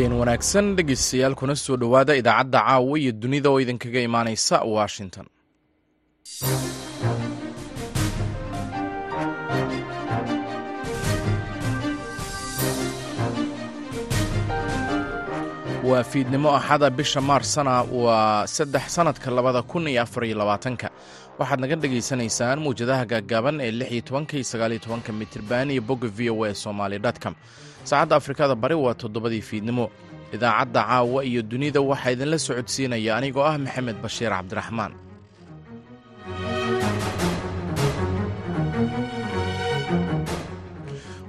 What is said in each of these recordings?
habeen wanaagsan dhegeystayaal kuna soo dhowaada idaacadda caawa iyo dunida oo idinkaga imaanaysa washington. Waa fiidnimo axada bisha maarsana waa saddex sannadka labada kun iyo afar iyo labaatanka. Waxaad naga dhegaysanaysaan muwjadaha gaaggaaban ee lix iyo tobanka iyo sagaal iyo tobanka mitirban iyo bogga v o a somaali dotcom saacadda afrikada bari waa toddobadii fiidnimo. Idaacadda caawa iyo dunida waxaa idinla socodsiinaya anigoo ah maxamed bashiir cabdiraxmaan.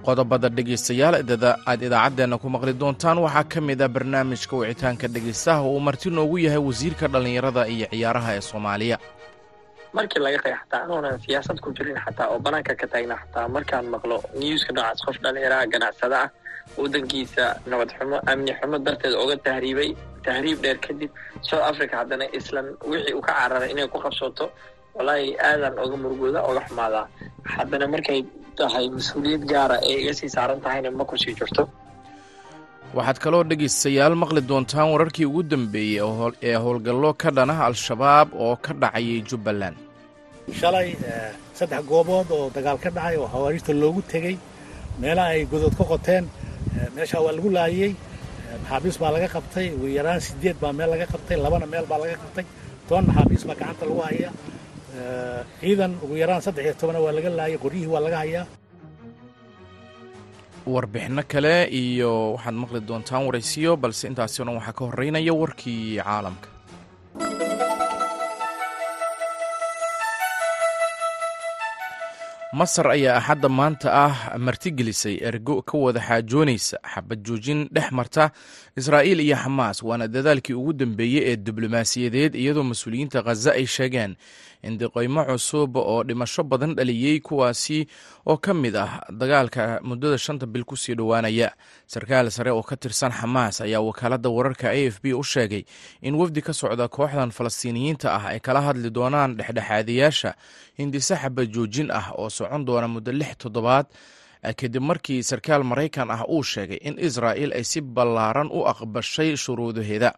Qodobada dhegaystayaal aad idaacaddeenna ku maqli doontaan waxaa ka mid a barnaamijka wicitaanka dhegaystaha uu marti noogu yahay wasiirka dhallinyarada iyo ciyaaraha ee soomaaliya. Markii laga qeex xataa anuunan siyaasad ku jirin xataa oo banaanka ka taagna xataa markaan maqlo newska noocaas qof dhallinyaraha ganacsada ah waddankiisa nabad xumo amni xumo darteed oga tahriibay tahriib dheer kadib south africa haddana islan wixii uu ka cararay inay ku qabsooto wallaahi aadan oga murugooda oga xumaadaa. Haddana markay tahay mas'uuliyad gaara ee iga sii saaran tahayna ma ku sii jirto. Waxaad kaloo dhegaystayaal maqli doontaan wararkii ugu dambeeyey ee howlgallo ka dhana al-shabaab oo ka dhacayay jubbaland. Shalay saddex goobood oo dagaal ka dhacay oo hawaariijta loogu tegey meelaha ay godood ka qoteen meeshaa waa lagu laayey maxaabiis baa laga qabtay. Ugu yaraan sideed baa meel laga qabtay. Labana meel baa laga qabtay. Toban maxaabiis baa gacanta lagu hayaa. Ciidan ugu yaraan saddex iyo tobana waa laga laayay. Qoryihii waa laga hayaa. Warbixinno kale iyo waxaad maqli doontaan waraysiyo balse intaasi o dhan waxaa ka horreynaya warkii caalamka masar ayaa axadda maanta ah martigelisay ergo ka wada xaajoonaysa xabad joojin dhex marta israa'iil iyo xamaas waana dadaalkii ugu dambeeyey ee diblomaasiyadeed iyadoo mas'uuliyiinta khaza ay sheegeen in diqaymo cusub oo dhimasho badan dhaliyey kuwaasi oo ka mid ah dagaalka muddada shanta bil ku sii dhowaanaya. Sarkaal sare oo ka tirsan xamaas ayaa wakaaladda wararka a f b u sheegay in wafdi ka socda kooxdan falastiiniyiinta ah ay kala hadli doonaan dhexdhexaadayaasha hindise xabad joojin ah oo socon doona muddo lix toddobaad kadib markii sarkaal maraykan ah uu sheegay in israa'il ay si ballaaran u aqbashay shuruudaheeda.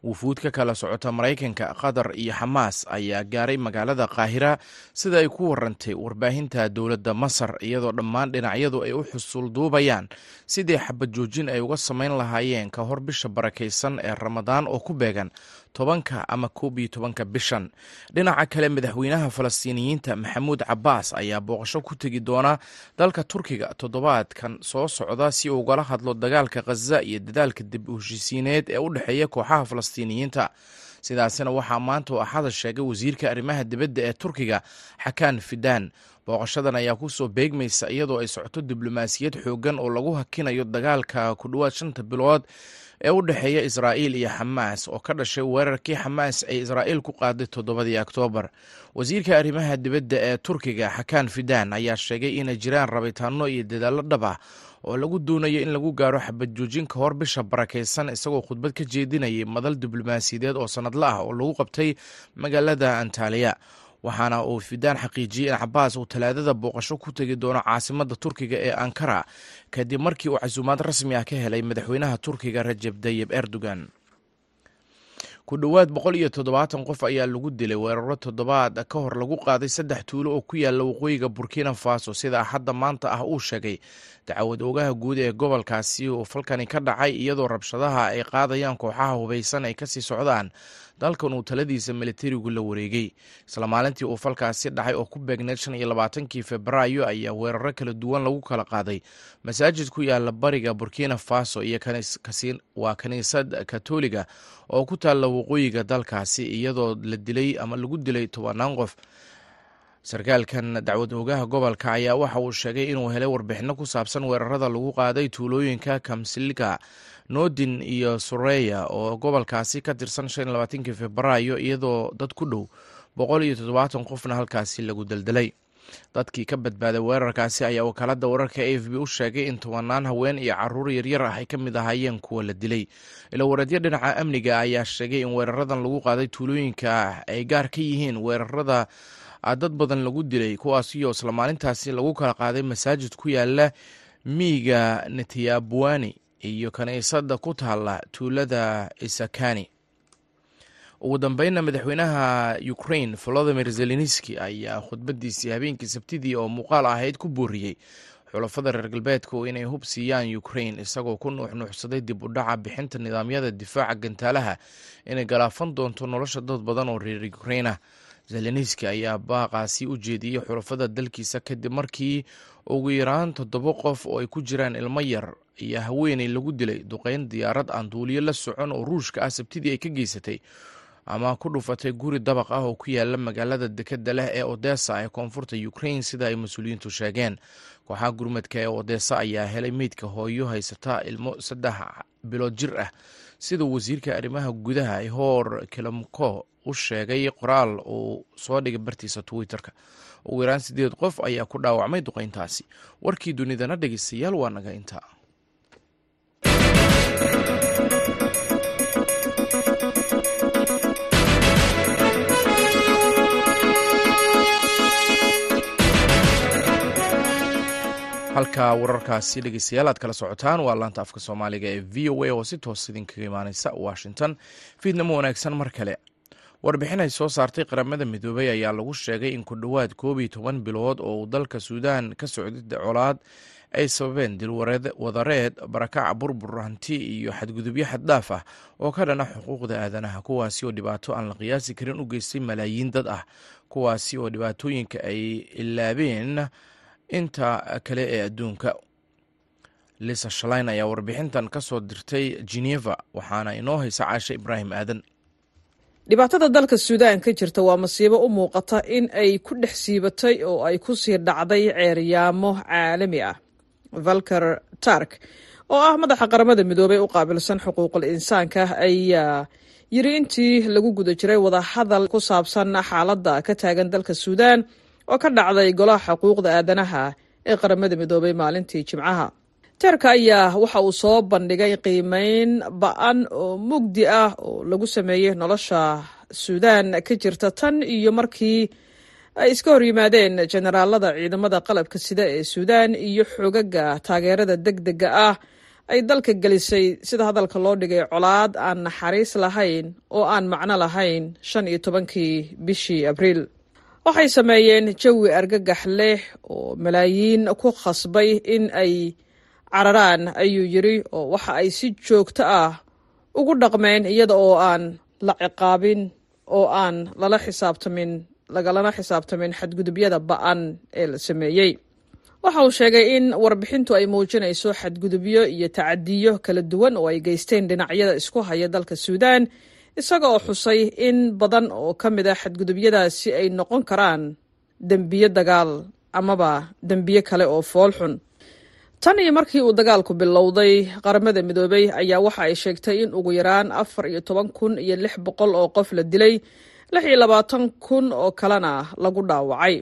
Wufuud ka kala socota maraykanka qatar iyo xamaas ayaa gaaray magaalada qaahira sida ay ku warantay warbaahinta dowladda masar iyadoo dhammaan dhinacyadu ay u xusul duubayaan sidii xabad joojin ay uga samayn lahaayeen ka hor bisha barakaysan ee ramadaan oo ku beegan tobanka ama koob iyo tobanka bishan. Dhinaca kale madaxweynaha falastiiniyiinta maxamuud cabbaas ayaa booqasho ku tegi doona dalka turkiga toddobaadkan soo socda si uu ugala hadlo dagaalka khaza iyo dadaalka dib u heshiisiineed ee u dhexeeya kooxaha falastiiniyiinta sidaasina waxaa maanta oo axada sheegay wasiirka arrimaha dibadda ee turkiga xakaan fidaan booqashadan ayaa ku soo beegmaysa iyadoo ay socoto diblomaasiyad xooggan oo lagu hakinayo dagaalka ku dhowaad shanta bilood ee u dhexeeya israa'iil iyo xamaas oo ka dhashay weerarkii xamaas ay israa'iil ku qaaday toddobadii oktoobar wasiirka arrimaha dibadda ee turkiga xakaan fidaan ayaa sheegay inay jiraan rabitaano iyo dadaallo dhab ah oo lagu doonayo in lagu gaaro xabad joojin ka hor bisha barakaysan isagoo khudbad ka jeedinayay madal diblomaasiyadeed oo sannadla ah oo lagu qabtay magaalada antaliya waxaana uu fidaan xaqiijiyey in cabaas uu talaadada booqasho ku tegi doono caasimadda turkiga ee ankara kadib markii uu casuumaad rasmi ah ka helay madaxweynaha turkiga rajeb tayib erdogan ku dhowaad boqol iyo toddobaatan qof ayaa lagu dilay weeraro toddobaad ka hor lagu qaaday saddex tuulo oo ku yaalla waqooyiga burkina faso sida axadda maanta ah uu sheegay. Dacwad oogaha guud ee gobolkaasi uu falkani ka dhacay iyadoo rabshadaha ay qaadayaan kooxaha hubaysan ay ka sii socdaan dalkan uu taladiisa militarigu la wareegay. Isla maalintii uu falkaasi dhacay oo ku beegneed shan iyo labaatankii febraayo ayaa weeraro kala duwan lagu kala qaaday. Masaajid ku yaalla bariga burkina faso iyo waa kiniisad katoliga oo ku taalla waqooyiga dalkaasi iyadoo la dilay ama lagu dilay tobanaan qof. Sarkaalkan dacwad oogaha gobolka ayaa waxa uu sheegay inuu helay warbixino ku saabsan weerarada lagu qaaday tuulooyinka kamsilka nordin iyo sureya oo gobolkaasi ka tirsan labaatankii febraayo iyadoo dad ku dhow qofna halkaasi lagu deldelay dadkii ka badbaaday weerarkaasi ayaa wakaalada wararka a f b u sheegay in tobanaan haween iyo carruur yaryar ah ay ka mid ahaayeen kuwa la dilay. Ilawareedyo dhinaca amniga ayaa sheegay in weeraradan lagu qaaday tuulooyinka ay gaar ka yihiin weerarada dad badan lagu dilay kuwaasiyo isla maalintaasi lagu kala qaaday masaajid ku yaalla miiga netiyabuani iyo kiniisadda ku taalla tuulada isakani. Ugu dambeynna madaxweynaha ukrain volodimir zelenski ayaa khudbadiisii habeenkii sabtidii oo muuqaal ahayd ku booriyey xulafada reer galbeedku inay hub siiyaan ukrain isagoo ku nuuxnuuxsaday dib u dhaca bixinta nidaamyada difaaca gantaalaha inay galaafan doonto nolosha dad badan oo reer ukrainah zelenski ayaa baaqaasi u jeediyey xulafada dalkiisa kadib markii ugu yaraan toddoba qof oo ay ku jiraan ilmo yar iyo haweeney lagu dilay duqeyn diyaarad aan duuliyo la socon oo ruushka ah sabtidii ay ka geysatay. Ama ku dhufatay guri dabaq ah oo ku yaalla magaalada dekeda leh ee odessa ee koonfurta ukrain sida ay mas'uuliyiintu sheegeen. Kooxaha gurmadka ee odessa ayaa helay meydka hooyo haysata ilmo saddex bilood jir ah sida wasiirka arrimaha gudaha hor kelamko u sheegay qoraal uu soo dhigay bartiisa twitter-ka. Ugu yaraan sideed qof ayaa ku dhaawacmay duqeyntaasi warkii dunidana dhegeystayaal waa naga intaa halka wararkaasi dhegeystayaal aad kala socotaan waa laanta afka soomaaliga ee v o a oo si toos idinkaga imaaneysa washington. Fiidnamo wanaagsan mar kale. Warbixin ay soo saartay qaramada midoobay ayaa lagu sheegay in ku dhowaad koob iyo toban bilood oo uu dalka suudaan ka socday colaad ay sababeen dilwadareed barakaca burbur hanti iyo xadgudubyo xaddhaaf ah oo ka dhana xuquuqda aadanaha kuwaasi oo dhibaato aan la qiyaasi karin u geystay malaayiin dad ah kuwaasi oo dhibaatooyinka ay ilaabeen inta kale ee adduunka lisa shalayn ayaa warbixintan ka soo dirtay geneva waxaana inoo haysa caashe ibraahim aadan. Dhibaatada dalka suudaan ka jirta waa masiibo u muuqata in ay ku dhex siibatay oo ay ku sii dhacday ceeryaamo caalami ah. Valker tark oo ah madaxa qaramada midoobey u qaabilsan xuquuqul insaanka ayaa yiri intii lagu guda jiray wadahadal ku saabsan xaaladda ka taagan dalka suudaan oo ka dhacday golaha xuquuqda aadanaha ee qaramada midoobay maalintii jimcaha. Teerka ayaa waxa uu soo bandhigay qiimeyn ba'an oo mugdi ah oo lagu sameeyey nolosha suudaan. Ka jirta tan iyo markii ay iska hor yimaadeen jenaraalada ciidamada qalabka sida ee suudaan iyo xogaga taageerada deg dega ah ay dalka gelisay. Sida hadalka loo dhigay colaad aan naxariis lahayn oo aan macno lahayn shan iyo tobankii bishii abriil waxay sameeyeen jawi argagax leh oo malaayiin ku khasbay in ay cararaan ayuu yiri oo waxa ay si joogto ah ugu dhaqmeen iyada oo aan la ciqaabin oo aan lala xisaabtamin lagalana xisaabtamin xadgudubyada ba'an ee la sameeyey. Waxa uu sheegay in warbixintu ay muujinayso xadgudubyo iyo tacadiyo kala duwan oo ay geysteen dhinacyada isku haya dalka suudaan isaga oo xusay in badan oo ka mid a xadgudubyadaasi ay noqon karaan dembiyo dagaal amaba dembiyo kale oo foolxun tan iyo markii uu dagaalku bilowday qaramada midoobey ayaa waxa ay sheegtay in ugu yaraan afar iyo toban kun iyo lix boqol oo qof la dilay lix iyo labaatan kun oo kalena lagu dhaawacay.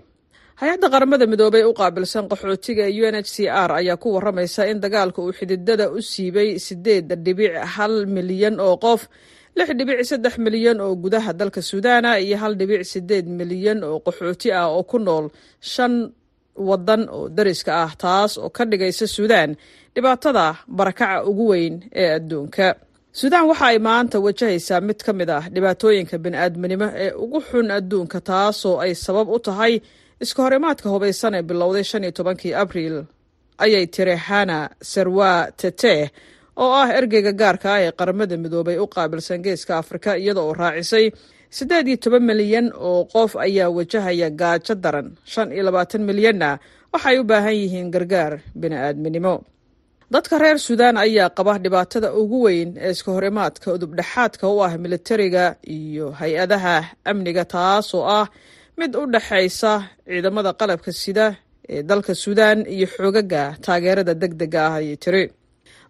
Hay'adda qaramada midoobey u qaabilsan qaxootiga u n h c r ayaa ku waramaysa in dagaalka uu xididada u siibay sideed dhibic hal milyan oo qof lix dhibic saddex milyan oo gudaha dalka suudaana iyo hal dhibic sideed milyan oo qaxooti ah oo ku nool shan wadan oo dariska ah taas oo ka dhigaysa suudaan dhibaatada barakaca ugu weyn ee adduunka. Suudaan waxa ay maanta wajahaysaa mid ka mid ah dhibaatooyinka bini-aadminimo ee ugu xun adduunka taasoo ay sabab u tahay iska horimaadka hubaysan ee bilowday shan iyo tobankii abriil ayay tiri hana sarwa tete oo ah ergeyga gaarka ah ee qaramada midoobay u qaabilsan geeska afrika iyada oo raacisay siddeed iyo toban milyan oo qof ayaa wajahaya gaajo daran. Shan iyo labaatan milyanna waxay u baahan yihiin gargaar bini-aadminimo. Dadka reer suudaan ayaa qaba dhibaatada ugu weyn ee iska horimaadka udubdhexaadka u ah militariga iyo hay'adaha amniga taas oo ah mid u dhexaysa ciidamada qalabka sida ee dalka suudaan iyo xoogaga taageerada deg dega ah ayay tiri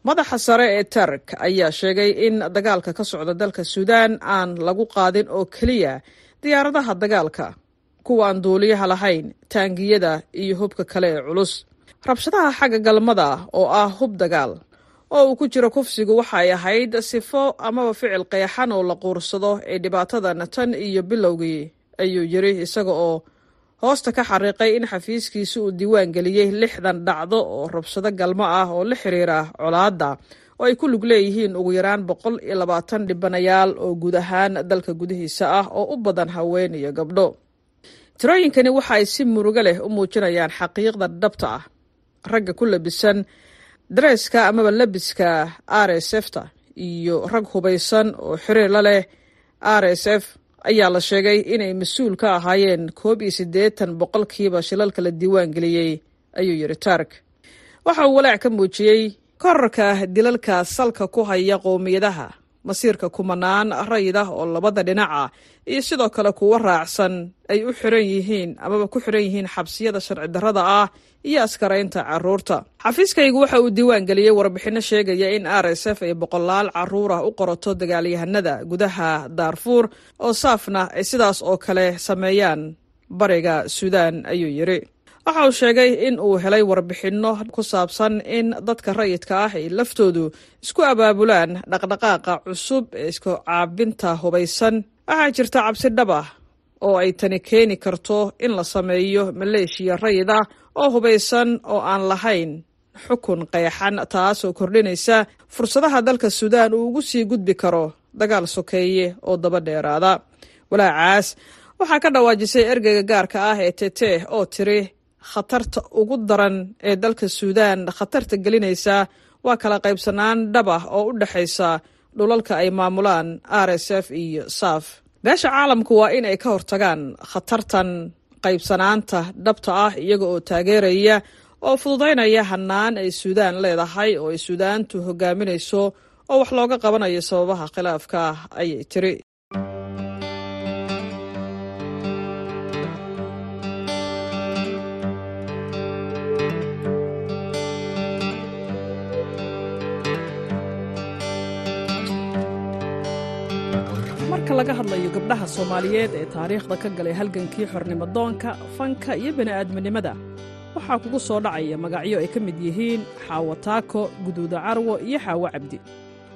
madaxa sare ee tark ayaa sheegay in dagaalka ka socda dalka suudaan aan lagu qaadin oo keliya diyaaradaha dagaalka kuwa aan duuliyaha lahayn taangiyada iyo hubka kale ee culus. Rabshadaha xagga galmada oo ah hub dagaal oo uu ku jiro kufsigu waxay ahayd sifo amaba ficil qeexan oo la quursado ee dhibaatadan tan iyo bilowgii ayuu yiri isaga oo hoosta ka xariiqay in xafiiskiisa uu diiwaan geliyey lixdan dhacdo oo rabshado galmo ah oo la xiriira colaadda oo ay ku lug leeyihiin ugu yaraan boqol iyo labaatan dhibanayaal oo guud ahaan dalka gudihiisa ah oo u badan haween iyo gabdho. Tirooyinkani waxa ay si murugo leh u muujinayaan xaqiiqda dhabta ah ragga ku labisan dareeska amaba labiska r s f ta iyo rag hubaysan oo xiriir la leh r s f ayaa la sheegay inay mas'uul ka ahaayeen koob iyo siddeetan boqolkiiba shilalka la diiwaan geliyey ayuu yidhi tark. Waxa uu walaac ka muujiyey korarka dilalka salka ku haya qowmiyadaha masiirka kumanaan rayid ah oo labada dhinaca iyo sidoo kale kuwo raacsan ay u xiran yihiin amaba ku xiran yihiin xabsiyada sharci darrada ah iyo askaraynta carruurta. Xafiiskaygu waxa uu diiwaan geliyey warbixinno sheegaya in r s f ay boqolaal carruur ah u qorato dagaalyahanada gudaha daarfuur oo saafna ay sidaas oo kale sameeyaan. Bariga suudaan ayuu yidhi waxa uu sheegay in uu helay warbixinno ku saabsan in dadka rayidka ah ay laftoodu isku abaabulaan dhaqdhaqaaqa cusub ee isku caabinta hubaysan. Waxaa jirta cabsi dhab ah oo ay tani keeni karto in la sameeyo maleeshiya rayid ah oo hubaysan oo aan lahayn xukun qeexan taasoo kordhinaysa fursadaha dalka suudaan uu ugu sii gudbi karo dagaal sokeeye oo daba dheeraada. Walaacaas waxaa ka dhawaajisay ergeyga gaarka ah ee tete oo tiri khatarta ugu daran ee dalka suudaan. Khatarta gelinaysa waa kala qaybsanaan dhab ah oo u dhexaysa dhulalka ay maamulaan r s f iyo saf beesha caalamku waa in ay ka hortagaan khatartan qaybsanaanta dhabta ah iyaga oo taageeraya oo fududaynaya hannaan ay suudaan leedahay oo ay suudaantu hogaaminayso oo wax looga qabanayo sababaha khilaafka ayay tiri marka laga hadlayo gabdhaha soomaaliyeed ee taariikhda ka galay halgankii xornimodoonka fanka iyo bini'aadminimada waxaa kugu soo dhacaya magacyo ay ka mid yihiin xaawo taako guduuda carwo iyo xaawo cabdi.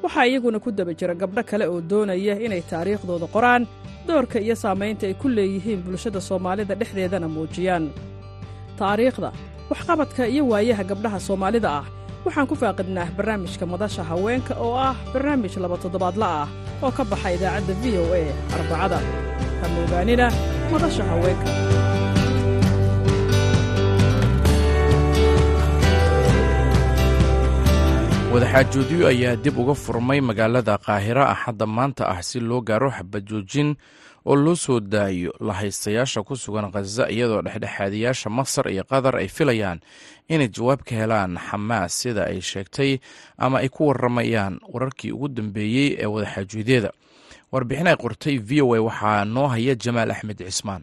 Waxaa iyaguna ku daba jira gabdho kale oo doonaya inay taariikhdooda qoraan doorka iyo saamaynta ay ku leeyihiin bulshada soomaalida dhexdeedana muujiyaan. Taariikhda waxqabadka iyo waayaha gabdhaha soomaalida ah waxaan ku faaqidnaa barnaamijka madasha haweenka oo ah barnaamij laba toddobaadla ah oo ka baxa idaacadda v o a arbacada. Ha moogaanina madasha haweenka. Wadaxaajoodyo ayaa dib uga furmay magaalada qaahira axadda maanta ah si loo gaaro xabajoojin oo loo soo daayo lahaystayaasha ku sugan khaza iyadoo dhexdhexaadiyaasha masar iyo qatar ay filayaan inay jawaab ka helaan xamaas sida ay sheegtay ama ay ku waramayaan wararkii ugu dambeeyey ee wadaxaajoodyada warbixin ay qortay v o a waxaa noo haya jamaal axmed cismaan.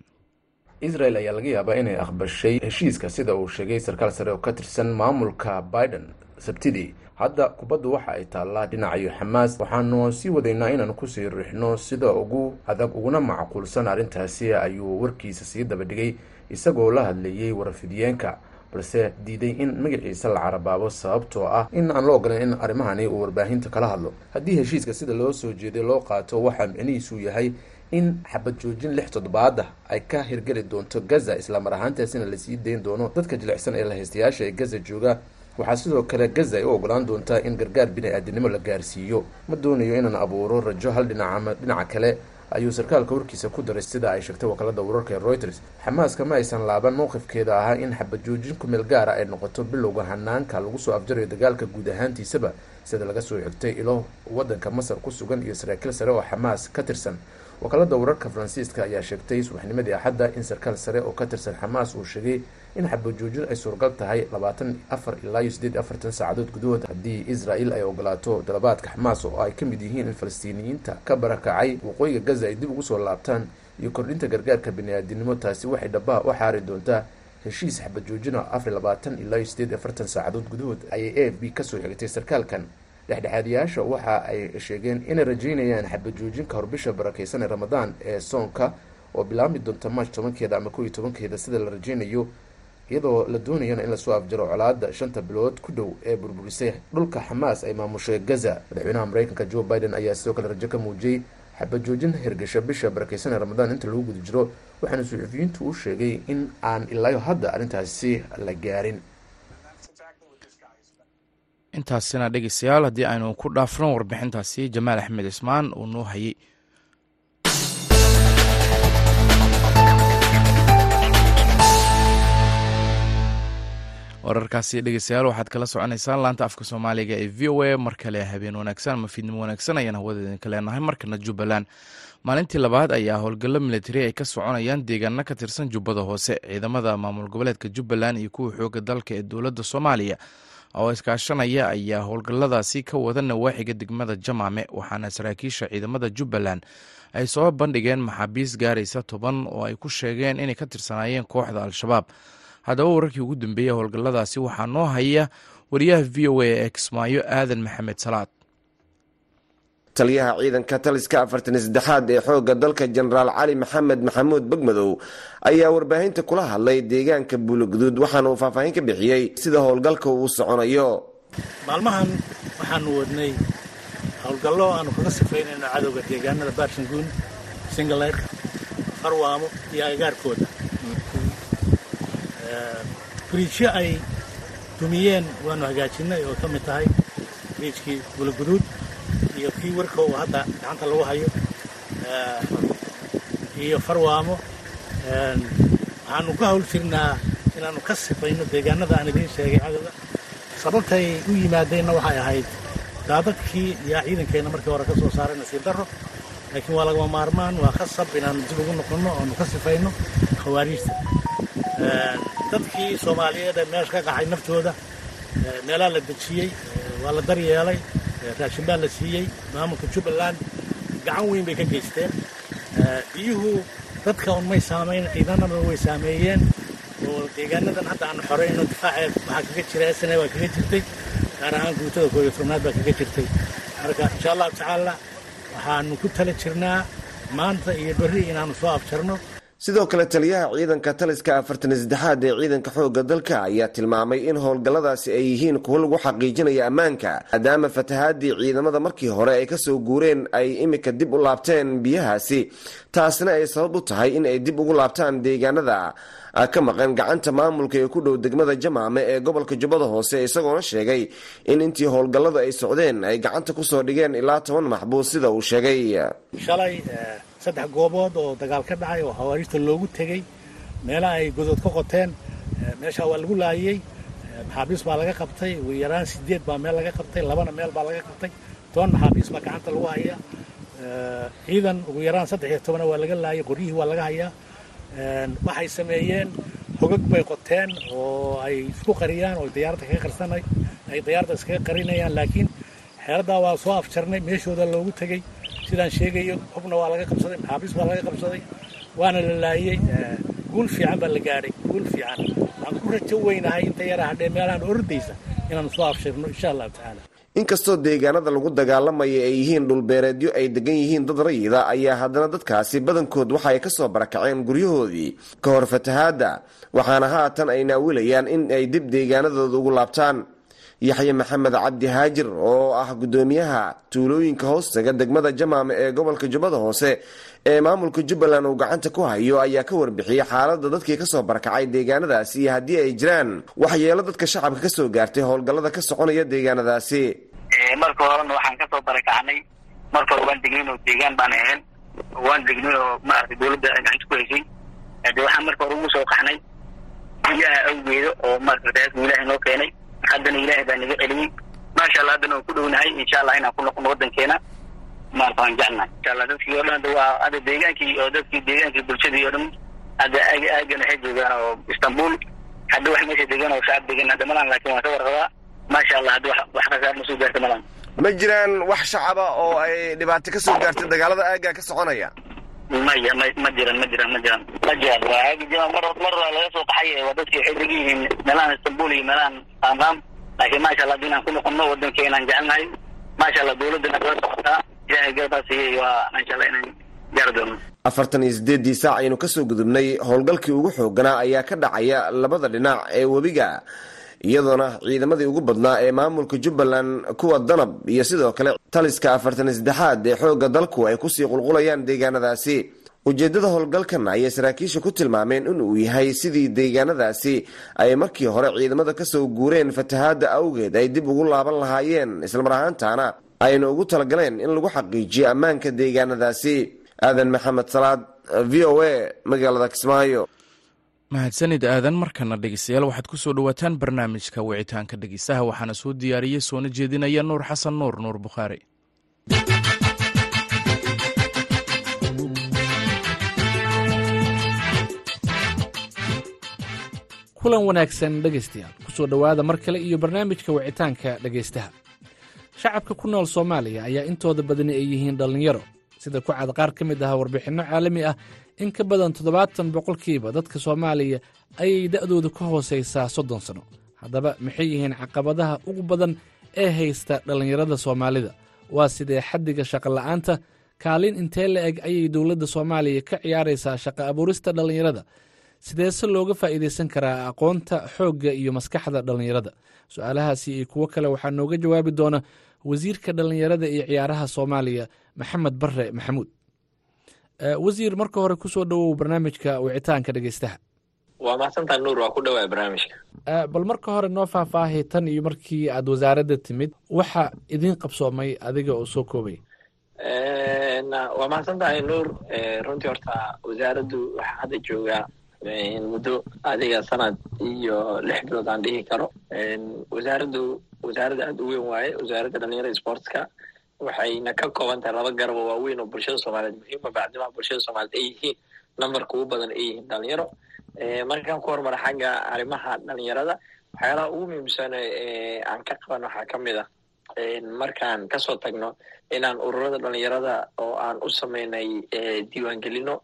Israel ayaa laga yaabaa inay aqbashay heshiiska sida uu sheegay sarkaal sare oo ka tirsan maamulka biden sabtidii hadda kubaddu waxa ay taallaa dhinacayo xamaas. Waxaanu sii wadaynaa inaanu ku sii riixno sida ugu adag uguna macquulsan arrintaasi ayuu warkiisa sii dabadhigay isagoo la hadlayey warfidiyeenka balse diiday in magaciisa la carabaabo sababtoo ah in aan la ogolayn in arrimahani uu warbaahinta kala hadlo. Haddii heshiiska sida loo soo jeeday loo qaato waxaa micnihiisu yahay in xabad joojin lix toddobaad ah ay ka hirgeli doonto gaza islamar ahaantaasina la sii dayn doono dadka jilicsan ee lahaystayaasha ee gaza jooga waxaa sidoo kale gaza ay u ogolaan doontaa in gargaar bini-aadinimo la gaarsiiyo. Ma doonayo inaan abuuro rajo hal dhinac ama dhinaca kale ayuu sarkaalka warkiisa ku daray sida ay sheegtay wakaalada wararka ee reuters. Xamaaska ma aysan laaban mowqifkeeda ahaa in xabajoojin kumeel gaara ay noqoto bilowga hanaanka lagu soo afjarayo dagaalka guud ahaantiisaba sida laga soo xigtay ilo wadanka masar ku sugan iyo saraakiil sare oo xamaas ka tirsan. Wakaalada wararka faransiiska ayaa sheegtay subaxnimadii axadda in sarkaal sare oo ka tirsan xamaas uu sheegay in xabajoojin ay suuragal tahay labaatan afar ilaa iyo sideed afartan saacadood gudahood haddii israel ay ogolaato dalabaadka xamaas oo ay ka mid yihiin in falastiiniyiinta ka barakacay waqooyiga gaza ay dib ugu soo laabtaan iyo kordhinta gargaarka bini-aadinimo taasi waxay dhabaha u xaari doontaa heshiis xabajoojina afar labaatan ilaa iyo sideed afartan saacadood gudahood ayay a f b ka soo xigtay sarkaalkan. Dhexdhexaadiyaasha waxa ay sheegeen inay rajeynayaan xabajoojinka horbisha barakeysan ee ramadaan ee soonka oo bilaabmi doonta march tobankeeda ama kow iyo tobankeeda sida la rajeynayo iyadoo la doonayana in la soo afjaro colaada shanta bilood ku dhow ee burburisay dhulka xamaas ay maamushay gaza. Madaxweynaha mareykanka joe biden ayaa sidoo kale rajo ka muujiyey xabajoojin hirgasha bisha barakeysan ee ramadaan inta lagu guda jiro waxaana suxufiyiintu u sheegay in aan ilaayo hadda arrintaasi la gaarin. Intaasina dhegeystayaal haddii aynu ku dhaafno warbixintaasi jamaal axmed cismaan uu noo hayey wararkaasi dhegeystayaal waxaad kala soconaysaan laanta afka soomaaliga ee v o a. Mar kale habeen wanaagsan ama fiidnimo wanaagsan ayaan hawada idinka leenahay markana jubbaland. Maalintii labaad ayaa howlgallo militari ay ka soconayaan deegaano ka tirsan jubbada hoose ciidamada maamul goboleedka jubbaland iyo kuwa xooga dalka ee dowladda soomaaliya. Oo iskaashanaya ayaa howlgalladaasi ka wada nawaaxiga degmada jamaame waxaana saraakiisha ciidamada jubbaland ay soo bandhigeen maxaabiis gaaraysa toban oo ay ku sheegeen inay ka tirsanaayeen kooxda al-shabaab haddaba wararkii ugu dambeeyey howlgalladaasi waxaa noo haya wariyaha v o a ee kismaayo aadan maxamed salaad. Taliyaha ciidanka taliska afartan saddexaad ee xoogga dalka jenaraal cali maxamed maxamuud begmadow ayaa warbaahinta kula hadlay deegaanka buuloguduud waxaana uu faahfaahin ka bixiyey sida howlgalka uu soconayo. Maalmahan waxaanu wadnay howlgallo aanu kaga sifaynayno cadowga deegaanada baarsanguun singaleed farwaamo iyo agaarkooda biriijyo ay dumiyeen waanu hagaajinay oo ka mid tahay biriijkii buuloguduud iyo kii warka uu hadda gacanta lagu hayo iyo farwaamo waxaanu ka hawl jirnaa inaannu ka sifayno deegaanada aan idiin sheegay cadowga sababtay u yimaadeenna waxay ahayd daadadkii yaa ciidankeenna markii hore ka soo saaray nasiib darro. Laakiin waa lagama maarmaan waa khasab inaannu dib ugu noqonno oonu ka sifayno khawaariijta dadkii soomaaliyeed ee meesha ka qaxay naftooda meelaa la dejiyey waa la daryeelay raashin baa la siiyey maamulka jubbaland gacan weyn bay ka geysteen. Biyuhu dadka un may saamayn ciidanana way saameeyeen. Oo deegaanadan hadda aanu xorayno difaaceed waxaa kaga jira sna waa kaga jirtay gaar ahaan guutada koob iyo tobnaad baa kaga jirtay. Marka insha allahu tacaala waxaanu ku tala jirnaa maanta iyo berri inaanu soo afjarno sidoo kale taliyaha ciidanka taliska afartan saddexaad ee ciidanka xoogga dalka ayaa tilmaamay in howlgalladaasi ay yihiin kuwo lagu xaqiijinaya ammaanka maadaama fatahaadii ciidamada markii hore ay ka soo guureen ay imika dib u laabteen biyahaasi. Taasna ay sabab u tahay in ay dib ugu laabtaan deegaanada. Ka maqan gacanta maamulka ee ku dhow degmada jamaame ee gobolka jubbada hoose isagoona sheegay in intii howlgalladu ay socdeen ay gacanta ku soo dhigeen ilaa toban maxbuus sida uu sheegay. Shalay saddex goobood oo dagaal ka dhacay oo hawaariijta loogu tegey meelaha ay godood ka qoteen meeshaa waa lagu laayey maxaabiis baa laga qabtay. Ugu yaraan sideed baa meel laga qabtay. Labana meel baa laga qabtay. Toban maxaabiis baa gacanta lagu hayaa. Ciidan ugu yaraan saddex iyo tobana waa laga laayay. Qoryihii waa laga hayaa. Waxay sameeyeen hogag bay qoteen oo ay isku qariyaan oo diyaaradda kaga qarsanay ay diyaaradda iskaga qarinayaan. Laakiin xeeladdaa waa soo afjarnay. Meeshooda loogu tegey sidaan sheegayo hubna waa laga qabsaday maxaabiis baa laga qabsaday waana la laayey guul fiican baa la gaadhay guul fiican. Waxaan ku rajo weynahay inta yara hadhee meelahan ordaysa inaanu soo afshirno insha allahu tacaala. Inkastoo deegaanada lagu dagaalamaya ay yihiin dhulbeereedyo ay degan yihiin dad rayida ayaa haddana dadkaasi badankood waxa ay ka soo barakaceen guryahoodii. Ka hor fatahaadda waxaana haatan ay naawilayaan in ay dib deegaanadooda ugu laabtaan yaxye maxamed cabdi haajir oo ah guddoomiyaha tuulooyinka hoostaga degmada jamaame ee gobolka jubbada hoose ee maamulka jubbaland uu gacanta ku hayo ayaa ka warbixiyey xaaladda dadkii ka soo barakacay deegaanadaasi iyo haddii ay jiraan. Waxyeelo dadka shacabka ka soo gaartay howlgallada ka soconaya deegaanadaasi. Marka horena waxaan ka soo barakacnay marka hore waan degnayn oo deegaan baan ahayn. Waan degnay oo maaragtay dawladda gacanta ku haysay de waxaan marka hore ugu soo qaxnay. Biyaha awgeeda oo maarata raasku ilaahay noo keenay haddana ilaahay baa naga celiyey maasha allah haddana waan ku dhownahay insha allah inaan ku noqono waddankeena maarata waan jecnahay insha allah dadkii oo dhan hadda waa hadda deegaankii oo dadkii deegaankii bulshadii oo dhan hadda aag aagan waxay joogaan oo istanbul. Hadda wax meesha degan oo shacab degan hadda malan laakiin waan ka warqabaa. Maasha allah hadda wax kasaar ma soo gaarta malan ma jiraan wax shacaba oo ay dhibaato ka soo gaartay dagaalada aagga ka soconaya maya ma ma jiran ma jiran ma jiran ma jiran waa aagi jima mar mar waa laga soo qaxay waa dadkii waxay degan yihiin. Meelahan istanbul iyo meelahan raamraam laakiin maasha allah haddii inaan ku noqono waddankeenaan jecelnahay maasha allah dawladdana kala socotaa ilaahay garabaa siiyey waa maasha allah inaan gaari doono. Afartan iyo sideeddii saac aynu ka soo gudubnay howlgalkii ugu xooganaa ayaa ka dhacaya labada dhinac ee webiga iyadoona ciidamadii ugu badnaa ee maamulka jubbaland kuwa danab iyo sidoo kale taliska afartan saddexaad ee xoogga dalku ay ku sii qulqulayaan deegaanadaasi. Ujeeddada howlgalkan ayay saraakiisha ku tilmaameen inuu yahay sidii deegaanadaasi ay markii hore ciidamada ka soo guureen fatahaada awgeed ay dib ugu laaban lahaayeen. Islamar ahaantaana ayna ugu talagaleen in lagu xaqiijiyo ammaanka deegaanadaasi. Aadan maxamed salaad v o a magaalada kismaayo mahadsanid aadan markana dhegeystayaal waxaad ku soo dhowaataan barnaamijka wicitaanka dhegeystaha waxaana soo diyaariyey soona jeedinaya nuur xasan nuur nuur bukhaari kulan wanaagsan dhegaystayaal ku soo dhowaada mar kale iyo barnaamijka wicitaanka dhegaystaha shacabka ku nool soomaaliya ayaa intooda badani ay yihiin dhallinyaro sida ku cad qaar ka mid ah warbixinno caalami ah. In ka badan toddobaatan boqolkiiba dadka soomaaliya ayay da'doodu ka hoosaysaa soddon sanno haddaba maxay yihiin caqabadaha ugu badan ee haysta dhallinyarada soomaalida? Waa sidee xaddiga shaqola'aanta kaalin intee la eg ayay dowladda soomaaliya ka ciyaaraysaa shaqa abuurista dhallinyarada? Sideese looga faa'iidaysan karaa aqoonta xoogga iyo maskaxda dhallinyarada? Su'aalahaasi iyo kuwo kale waxaa nooga jawaabi doona wasiirka dhallinyarada iyo ciyaaraha soomaaliya maxamed bare maxamuud. Wasiir marka hore ku soo dhowow barnaamijka wicitaanka dhegeystaha. Waa mahadsantaa nuur? Waa ku dhawaay barnaamijka? Bal marka hore noo faahfaahay tan iyo markii aad wasaaradda timid waxa idiin qabsoomay adiga oo soo koobay. Waa mahadsan tahay nuur runtii horta wasaaraddu waxaa hadda joogaa muddo adiga sanad iyo lix bilood aan dhihi karo wasaaraddu wasaaradda aada u weyn waaye wasaaradda dhalinyarada sportska waxayna ka kooban tahay laba garabo waaweyn oo bulshada soomaaliyeed muhiima bacdimaa bulshada soomaaliyed ay yihiin numberka ugu badan ay yihiin dhalinyaro markaan ku hormara xagga arrimaha dhalinyarada waxyaalaha ugu muhiimsan aan ka qaban waxaa ka mid ah markaan ka soo tagno inaan ururada dhalinyarada oo aan u sameynay diiwaangelino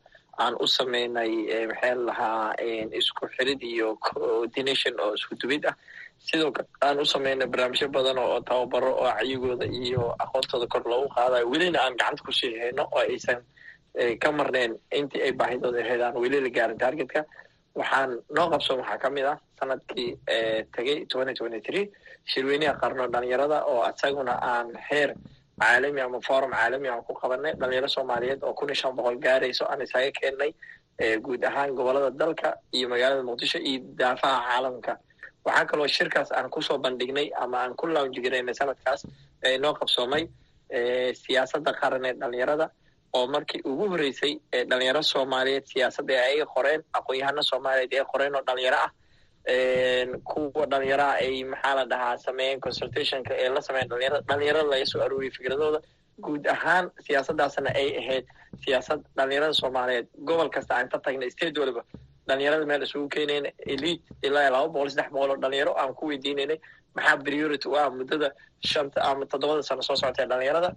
aan u sameynay maxaa lahaa isku xirid iyo coordination oo isku dubid ah. Sidoo kale aan u sameynay barnaamijyo badan oo tababaro oo caygooda iyo aqoontooda kor loogu qaadayo. Welina aan gacanta ku sii hayno oo aysan ka marneen intii ay baahidooda ahayd aan weli la gaarin targetka. Waxaan noo qabsoon waxaa ka mid ah sannadkii tegey shirweynaha qarno dhalinyarada oo isaguna aan heer caalami ama forum caalami aan ku qabanay dhalinyaro soomaaliyeed oo kun iyo shan boqol gaarayso aan isaga keennay guud ahaan gobollada dalka iyo magaalada muqdisho iyo daafaha caalamka waxaa kaloo shirkaas aan ku soo bandhignay ama aan ku launjigaraynay sanadkaas noo qabsoomay siyaasadda qaran ee dhalinyarada oo markii ugu horreysay dhalinyaro soomaaliyeed siyaasadda ay qoreen aqoon-yahano soomaaliyeed ee qoreen oo dhalinyaro ah kuwa dhalinyaraha ay maxaa la dhahaa sameeyeen consultationka ee la sameeyen dhalinyarada dhalinyarada laga soo arooriyay fikradooda guud ahaan siyaasaddaasna ay ahayd siyaasad dhalinyarada soomaaliyeed. Gobol kasta aan ka tagnay state waliba dhalinyarada meel isugu keenayna elite ilaa laba boqol saddex boqol oo dhalinyaro aan ku weydiinaynay. Maxaa priority u ah muddada shanta ama toddobada sano soo socotee dhalinyarada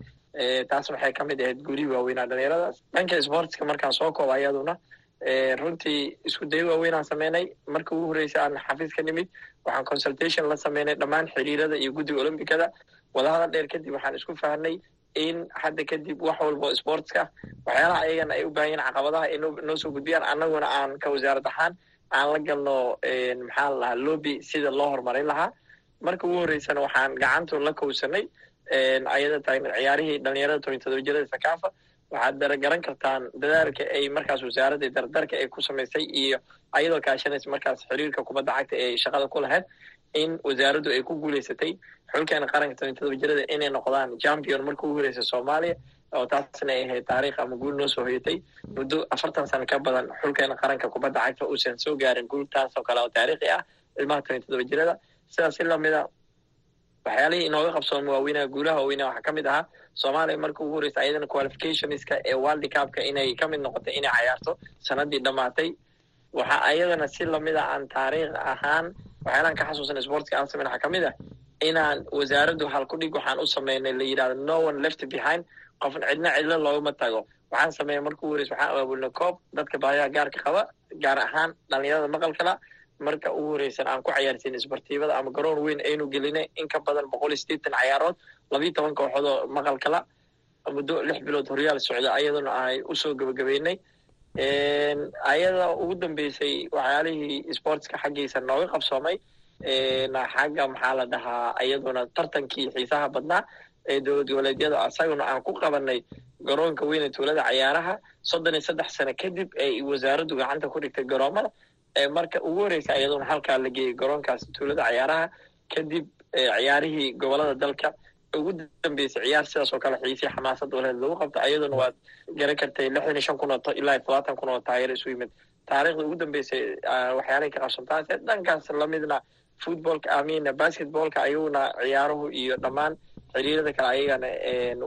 taas waxay ka mid ahayd guulihii waaweynaa dhalinyaradaas dhanka sportska markaan soo kooba ayaduna runtii isku dayo waaweynaan sameynay. Marka ugu horreysay aan xafiis ka nimid waxaan consultation la sameynay dhammaan xiriirada iyo guddiga olombicada wadahadal dheer kadib waxaan isku fahnay in hadda kadib wax walbo sportska waxyaalaha ayagana ay u baahan yihiin caqabadaha ay noo soo gudbiyaan. Annaguna aan ka wasaarad ahaan aan la galno maxaa la lahaa lobby sida loo horumarin lahaa. Marka ugu horreysana waxaan gacantu la kowsanay ayada taagna ciyaarihii dhalinyarada toban todoba jirada sakaafa waxaad daragaran kartaan dadaalka ay markaas wasaaradda dardarka ay ku samaysay iyo ayadoo kaashanaysa markaas xiriirka kubadda cagta ee shaqada ku lahayd in wasaaraddu ay ku guuleysatay xulkeena qaranka toban todoba jirada inay noqdaan champion marka ugu horeysa soomaaliya oo taasna ay ahayd taariikh ama guul noo soo hoyatay muddo afartan sano ka badan xulkeena qaranka kubadda cagta uusan soo gaarin guul taas oo kale oo taariikhi ah ilmaha toban todoba jirada sidaas si lamida waxyaalihii inooga qabsooma waaweynaha guulaha waaweynaha waxaa ka mid ahaa soomaaliya marka ugu horeysa ayadana qualificationska ee world cupka inay ka mid noqotay inay cayaarto sanadii dhammaatay. Waxa ayadana si lamida aan taariikh ahaan waxyaalaan ka xasuusan sportska aan sameyn waxaa ka mid ah inaan wasaaraddu halkudhig waxaan u sameynay la yidhahdo no one left behind. Qofn cidna cidlo loogama tago. Waxaan sameeyay marka ugu horeysa waxaan abaabulnay koob dadka baayaha gaarka qaba gaar ahaan dhalinyarada maqalkala marka ugu horeysan aan ku cayaarsiin isbartiibada ama garoon weyn aynu gelinay in ka badan boqol iyo sideetan cayaarood labiiyo toban kooxood oo maqalkala muddo lix bilood horyaal socda ayaduna ay u soo gebagabeynay ayada ugu dambeysay waxyaalihii sportska xaggiisa nooga qabsoomay xagga maxaa la dhahaa iyaduna tartankii xiisaha badnaa ee dowlad goboleedyada isaguna aan ku qabanay garoonka weyne tuulada cayaaraha soddon iyo saddex sano kadib ay wasaaraddu gacanta ku dhigtay garoomada marka ugu horeysa iyadoona halkaa la geeyey garoonkaas tuulada cayaaraha kadib ciyaarihii gobollada dalka ugu dambeysay ciyaar sidaas oo kale xiisii xamaasad waleed lagu qabto ayadoona waad garan kartay lixdan iyo shan kun oo ilaa todobaatan kun oo taageero isu yimid. Taariikhda ugu dambeysay waxyaalahay ka qabsantaase dhankaas lamidna footballka amin basketballka ayaguna ciyaaruhu iyo dhammaan xiriirada kale ayagana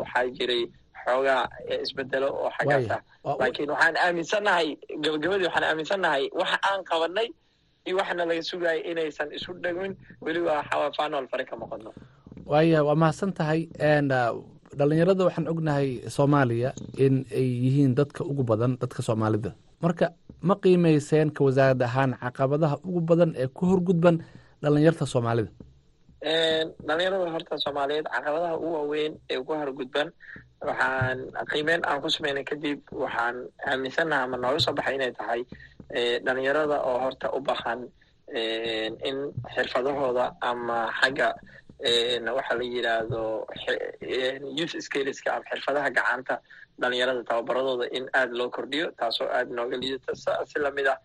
waxaa jiray xoogaa isbedelo oo xaggaas ah. laakiin waxaan aaminsannahay gabagabadii waxaan aaminsannahay waxa aan qabanay iyo waxana laga sugayo inaysan isu dhegmin weliba waxaa fanol fare ka noqono. Waaya waa mahadsan tahay dhalinyarada waxaan ognahay soomaaliya in ay yihiin dadka ugu badan dadka soomaalida. Marka ma qiimeyseen ka wasaarad ahaan caqabadaha ugu badan ee ku horgudban dhalinyarta soomaalida? Dhalinyarada horta soomaaliyeed caqabadaha ugu waaweyn ee ku horgudban waxaan qiimeyn aan ku sameynay kadib waxaan aaminsannaha ama nooga soo baxay inay tahay dhalinyarada oo horta u baahan in xirfadahooda ama xagga waxa la yidhaahdo youth skillska ama xirfadaha gacanta dhalinyarada tababaradooda in aada loo kordhiyo taasoo aada nooga liidata si la mid ah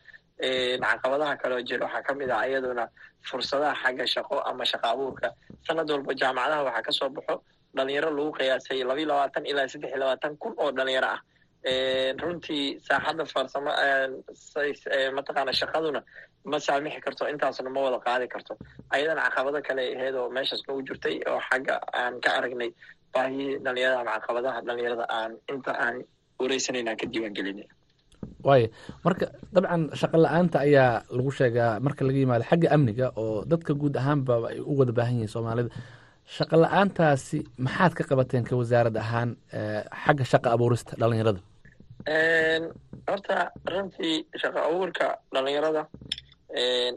caqabadaha kaleo jira waxaa ka mid ah iyaduna fursadaha xagga shaqo ama shaqa abuurka. Sanad walba jaamacadaha waxaa ka soo baxo dhalinyaro lagu qiyaasay labayo labaatan ilaa saddex iyo labaatan kun oo dhalinyaro ah. Runtii saaxadda farsamo mataqaana shaqaduna ma saamixi karto intaasna ma wada qaadi karto. Ayadana caqabado kale ahayd oo meeshaas nagu jirtay oo xagga aan ka aragnay baahiyii dhalinyarada ama caqabadaha dhalinyarada aan inta aan wareysanayna aan ka diiwaan gelinay waaya marka dabcan shaqo la'aanta ayaa lagu sheegaa marka laga yimaado xagga amniga oo dadka guud ahaanba ay u wada baahan yihiin soomaalida shaqo la'aantaasi maxaad ka qabateen ka wasaarad ahaan xagga shaqa abuurista dhalinyarada horta runtii shaqo abuurka dhalinyarada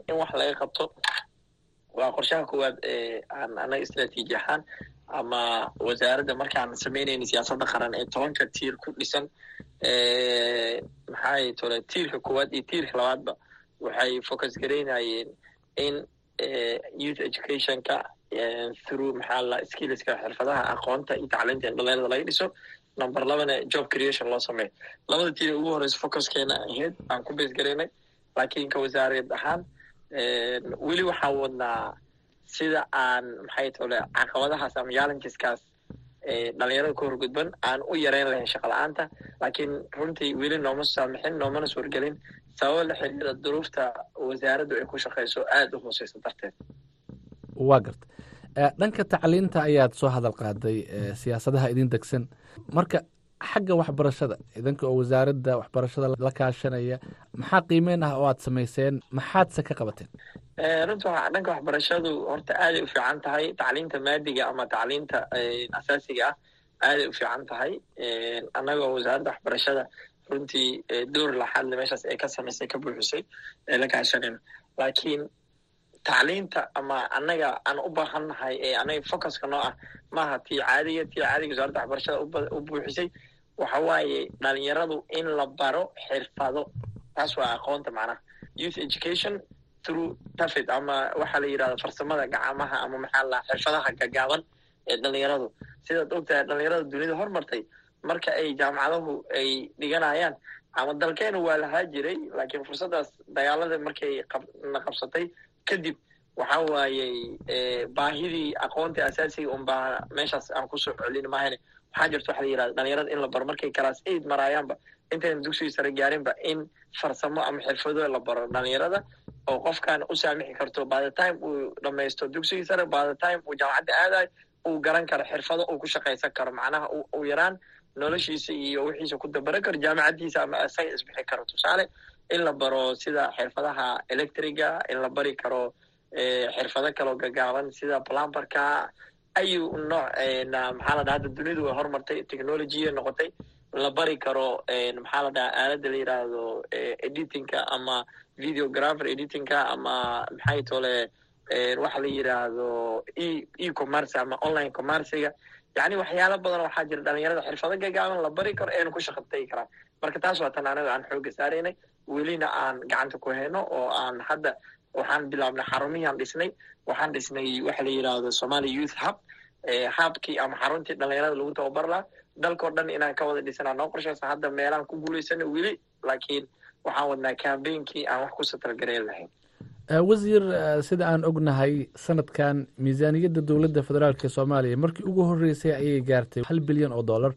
in wax laga qabto waa qorshaha koowaad ee aan anaga istraatiiji ahaan ama wasaaradda markaan samaynayna siyaasadda qaran ee tobanka tiir ku dhisan maxay tole tiirka koowaad iyo tiirka labaadba waxay focus garaynayeen in youth educationka through maxaa la skillska xirfadaha aqoonta iyo tacliinta in dhalinyarada laga dhiso. Number labana job creation loo sameeyo. Labada tiir ugu horeysa focuskeena ahayd aan ku bees garaynay laakiin ka wasaareed ahaan weli waxaan wadnaa sida aan maxay tole caqabadahaas ama challengeskaas dhalinyarada ka horgudban aan u yareyn lahayn shaqa la'aanta. Laakiin runtii weli nooma saamixin noomana suurgelin. Sababo la xiriira duruufta wasaaraddu ay ku shaqeyso aada u hooseysa darteed waa garta. Dhanka tacliinta ayaad soo hadal qaaday siyaasadaha idin degsan. Marka xagga waxbarashada idanka oo wasaaradda waxbarashada la kaashanaya maxaa qiimeyn ah oo aad samayseen? Maxaadse ka qabateen? Runta dhanka waxbarashadu horta aaday u fiican tahay. Tacliinta maadiga ama tacliinta asaasiga ah aaday u fiican tahay. Annagoo wasaaradda waxbarashada runtii door laxaadle meeshaas ay ka samaysay ka buuxisay ee la kaashanayno laakiin tacliinta ama annaga aan u baahannahay ee annaga focuska noo ah maaha tii caadiga tii caadiga wasaaradda waxbarashada u buuxisay waxa waaye dhalinyaradu in la baro xirfado taas waa aqoonta macnaha. Youth education through tafid ama waxaa la yidhahda farsamada gacamaha ama maxaa la xirfadaha gagaaban ee dhalinyaradu. Sidaad ogtahay dhalinyarada dunida hormartay marka ay jaamacadahu ay dhiganayaan ama dalkeena waa lahaa jiray laakiin fursaddaas dagaalada markay na qabsatay kadib waxa waayey baahidii aqoonta asaasiga unbaa meeshaas aan ku soo celin maahane waxaa jirta waxa la yidhahda dhalinyarada in la baro. Markay class aid maraayaanba intayna dugsiga sare gaarinba in farsamo ama xirfado la baro dhalinyarada oo qofkan u saamixi karto. By the time uu dhamaysto dugsigii sare by the time uu jaamacadda aadayo uu garan karo xirfado uu ku shaqaysan karo. Macnaha uu yaraan noloshiisa iyo wixiisa ku dabaran karo jaamacaddiisa ama isaga isbixi karo. Tusaale in la baro sida xirfadaha electriga in la bari karo xirfado kaloo gagaaban sida plumberka ayu nooc maxaa la dhaha hadda dunidu way horumartay technologya noqotay. La bari karo maxaa la dhaha aaladda la yidhaahdo editingka ama videographer editingka ama maxay tole waxa la yidhaahdo e e commerce ama online commerciga yacni waxyaalo badan waxaa jira dhalinyarada xirfado gagaaban la bari karo eenu ku shaqa tagi karaan marka taas waa tan anaga aan xooga saaraynay welina aan gacanta ku hayno oo aan hadda waxaan bilaabnay xarumihii aan dhisnay. Waxaan dhisnay waxa la yidhaahdo somali youth hub habkii ama xaruntii dhalinyarada lagu tababar laha dalkao dhan inaan ka wada dhisanaa noo qorshaysa hadda meelaan ku guulaysana weli laakiin waxaan wadnaa kambeynkii aan wax ku satalgareyn lahayn. Wasiir sida aan ognahay sanadkan miisaaniyadda dowladda federaalk soomaaliya markii ugu horreysay ayay gaartay hal bilyan oo dollar.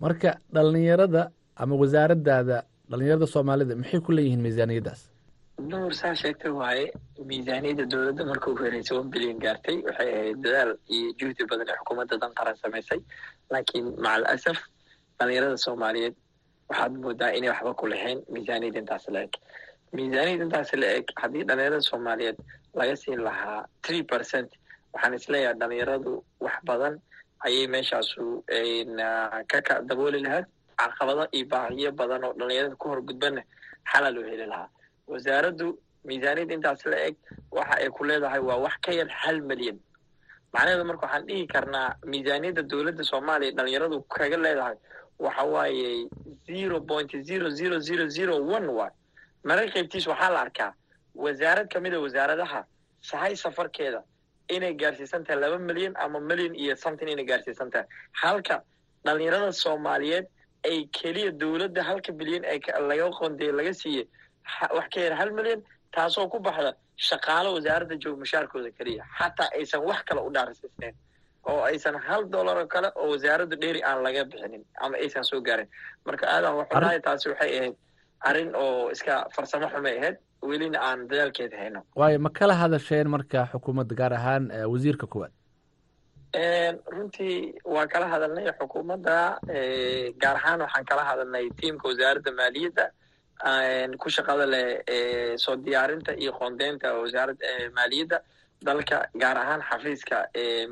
Marka dhalinyarada ama wasaaraddaada dhalinyarada soomaalida maxay ku leeyihiin miisaaniyaddaas? Nuur saa sheegtay waaye miisaaniyadda dowladda marka ugu horreysay one bilyan gaartay waxay ahayd dadaal iyo juhdi badan ee xukuumadda dan qaran samaysay. Laakiin macal asaf dhalinyarada soomaaliyeed waxaad moodaa inay waxba ku lahayn miisaaniyadda intaas la eg. Miisaaniyadda intaas la eg haddii dhalinyarada soomaaliyeed laga siin lahaa three percent waxaan is leeyahay dhalinyaradu wax badan ayay meeshaasu ka dabooli lahayd caqabado iyo baahiyo badan oo dhalinyarada ku horgudbanna xalaa loo heli lahaa. Wasaaraddu miisaaniyadda intaas la eg waxa ay ku leedahay waa wax ka yar hal milyan. Macnaheedu marka waxaan dhihi karnaa miisaaniyadda dowladda soomaaliya dhalinyaradu kaga leedahay waxa waaye zero point zero zero zero zero one waay mararka qaybtiis waxaa la arkaa wasaarad ka mida wasaaradaha sahay safarkeeda inay gaarsiisan tahay laba milyan ama milyan iyo something inay gaarsiisan tahay halka dhalinyarada soomaaliyeed ay keliya dowladda halka bilyan ee laga qondey laga siiyey wax ka yar hal milyan taasoo ku baxda shaqaalo wasaaradda joog mushaarkooda keliya. Xataa aysan wax kale u dhaarsiisnayn oo aysan hal dollar oo kale oo wasaaraddu dheeri aan laga bixinin ama aysan soo gaarin. Marka aadan waxunahay taasi waxay ahayd arrin oo iska farsamo xumay ahayd. Welina aan dadaalkeeda hayno. Waayo ma kala hadasheen marka xukuumadda gaar ahaan wasiirka koowaad runtii waa kala hadalnay xukuumadda gaar ahaan waxaan kala hadalnay tiimka wasaaradda maaliyadda ku shaqada leh soo diyaarinta iyo qoondeynta wasaaradda maaliyadda dalka gaar ahaan xafiiska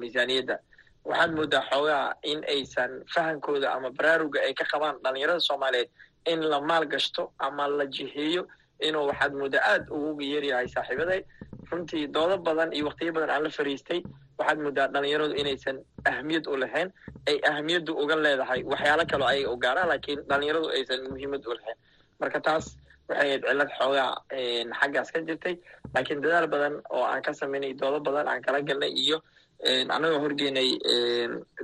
miisaaniyadda. Waxaad moodaa xoogaa in aysan fahankooda ama baraaruga ay ka qabaan dhalinyarada soomaaliyeed in la maal gashto ama la jiheeyo inuu waxaad moodaa aad ugu yaryahay saaxiibaday runtii doodo badan iyo waktiyo badan aan la fariistay waxaad moodaa dhalinyaradu inaysan ahmiyad u lahayn ay ahmiyaddu uga leedahay waxyaalo kaloo ayaga u gaaraan laakiin dhalinyaradu aysan muhiimad u lahayn. Marka taas waxay ahayd cillad xoogaa xaggaas ka jirtay laakiin dadaal badan oo aan ka samaynay doodo badan aan kala galnay iyo annagoo horgeynay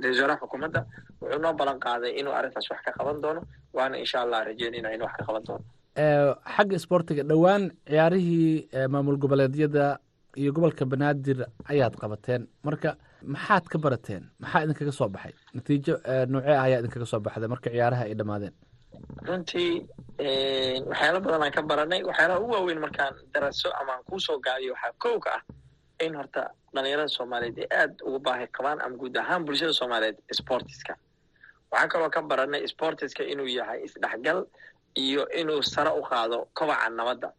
ra'isul xukuumadda wuxuu noo ballan qaaday inuu arrintaas wax ka qaban doono waana insha allah rajeynayna inuu wax ka qaban doono xagga isboortiga dhowaan ciyaarihii maamul goboleedyada iyo gobolka banaadir ayaad qabateen. Marka maxaad ka barateen? Maxaa idinkaga soo baxay? Natiijo noocee ah ayaa idinkaga soo baxday marka ciyaaraha ay dhammaadeen. Runtii waxyaalo badan aan ka baranay. Waxyaalaha ugu waaweyn markaan daraso ama aan kuusoo gaabiyo waxaa kow ka ah in horta dhalinyarada soomaaliyeed ay aad uga baahi qabaan ama guud ahaan bulshada soomaaliyeed sportiska. Waxaa kaloo ka baranay sportiska inuu yahay isdhexgal iyo inuu sare u qaado kobaca nabadda.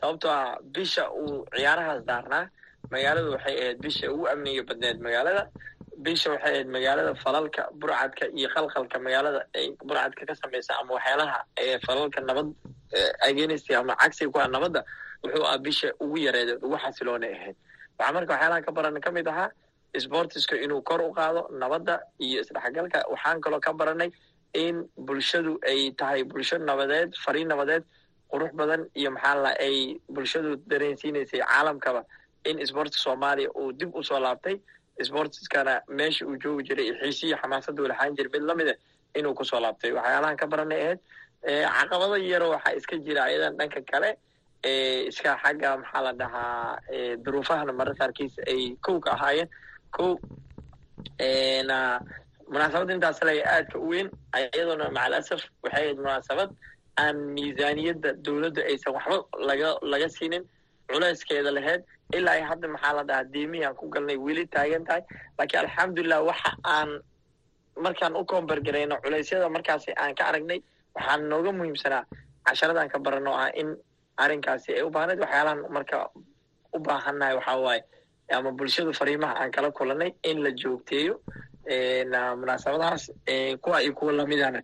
Sababtoo ah bisha uu ciyaarahaas daarnaa magaaladu waxay ahayd bisha ugu amniga badneed magaalada. Bisha waxay ahayd magaalada falalka burcadka iyo qalqalka magaalada ay burcadka ka samaysa ama waxyaalaha falalka nabad agenist ama cagsiga ku ah nabadda wuxuu ah bisha ugu yareedeed ugu xasiloonay ahayd. Waxaa marka waxyaalaha ka baranay ka mid ahaa sportiska inuu kor u qaado nabadda iyo isdhexgalka. Waxaan kaloo ka baranay in bulshadu ay tahay bulsho nabadeed fariin nabadeed qurux badan iyo maxaa la ay bulshadu dareensiinaysay caalamkaba in sportska soomaaliya uu dib u soo laabtay. Sportiskana meesha uu joogi jiray iyo xiisiyo xamaasaduu lahaan jiray mid lamida inuu ku soo laabtay. Waxyaalahan ka baranay ahayd caqabado yaro waxaa iska jira ayadan dhanka kale iska xagga maxaa la dhahaa duruufahana mararka qaarkiisa ay kow ka ahaayeen. Kow munaasabadda intaas laga aadka u weyn iyadoona macal asaf waxay ahayd munaasabad aan miisaaniyadda dowladda aysan waxba laga laga siinin culeyskeeda lahayd ilaa ay hadda maxaa la dhahaa diimihii aan ku galnay weli taagan tahay. Laakiin alxamdulilah waxa aan markaan u koombargarayno culeysyada markaasi aan ka aragnay waxaan nooga muhiimsanaa casharadaan ka barano ah in arrinkaasi ay u baahnayd. Waxyaalahan marka u baahannahay waxaa waaye ama bulshadu fariimaha aan kala kulanay in la joogteeyo munaasabadahaas kuwa iyo kuwa lamidana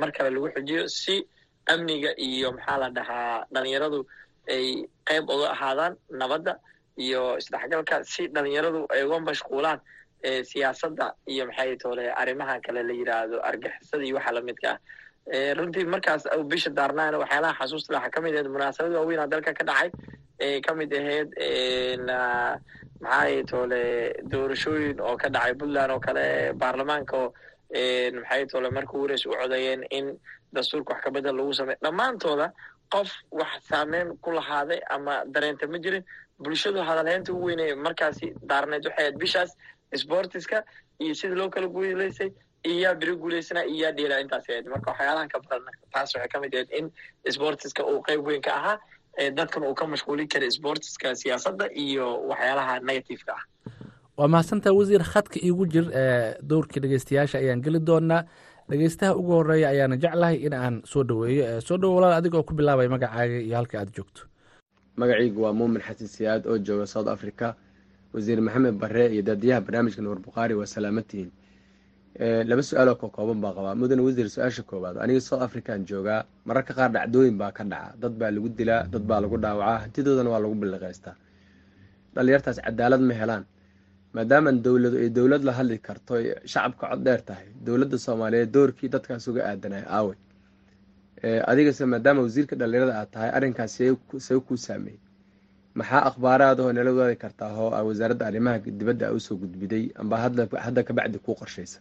mar kale lagu xujiyo si amniga iyo maxaa la dhahaa dhalinyaradu ay qayb uga ahaadaan nabadda iyo isdhexgalka si dhalinyaradu ay uga mashquulaan siyaasadda iyo maxay toole arrimaha kale la yidhaahdo argixisada iyo waxa lamidka ah runtii markaas bisha daarnaana waxyaalaha xasuusta waxaa ka mid ahayd munaasabad waaweynaa dalka ka dhacay ee ka mid ahayd maxaa toole doorashooyin oo ka dhacay puntland oo kale baarlamaanka oo maxay tole marka wareys u codeeyeen in dastuurka wax kabedel lagu sameey dhammaantooda qof wax saameyn ku lahaaday ama dareenta ma jirin bulshadu hadalheynta ugu weynay markaasi daarneed waxay ahayd bishaas sportiska iyo sida loo kala guuleysay iyaa beri guuleysana iyaa dheelaa intaas ahayd marka waxyaalahan ka badan taas waxay ka mid ahayd in sportiska uu qeyb weyn ka ahaa dadkan uu ka mashquulin karay sportiska siyaasadda iyo waxyaalaha negativeka ah waa mahadsantaha wasiir khadka iigu jir dowrkii dhegeystayaasha ayaan geli doonaa dhegeystaha ugu horreeya ayaana jeclahay in aan soo dhaweeyo soo dhawo walaal adiga oo ku bilaabay magacaaga iyo halka aad joogto magacaygu waa muumin xasan siyaad oo jooga south africa wasiir maxamed bare iyo daadiyaha barnaamijka nuur bukhaari waa salaamatihiin laba su'aaloo ka baa qabaa mudane wasiir su'aasha koowaad aniga south african joogaa mararka qaar dhacdooyin baa ka dhaca. Dad baa lagu dilaa dad baa lagu dhaawacaa hantidoodana waa lagu billiqaystaa dhalinyartaas cadaalad ma helaan. Maadaama dowladu ay dowlad la hadli karto shacabka cod dheer tahay dowladda soomaaliyeed doorkii dadkaas uga aadanay aawe adigase maadaama wasiirka dhalinyarada aad tahay arrinkaas see kuu saameeyey. Maxaa akhbaaraadahoo nala wadaadi kartaa oo a wasaaradda arrimaha dibadda a u soo gudbiday amba hadda kabacdi kuu qorshaysa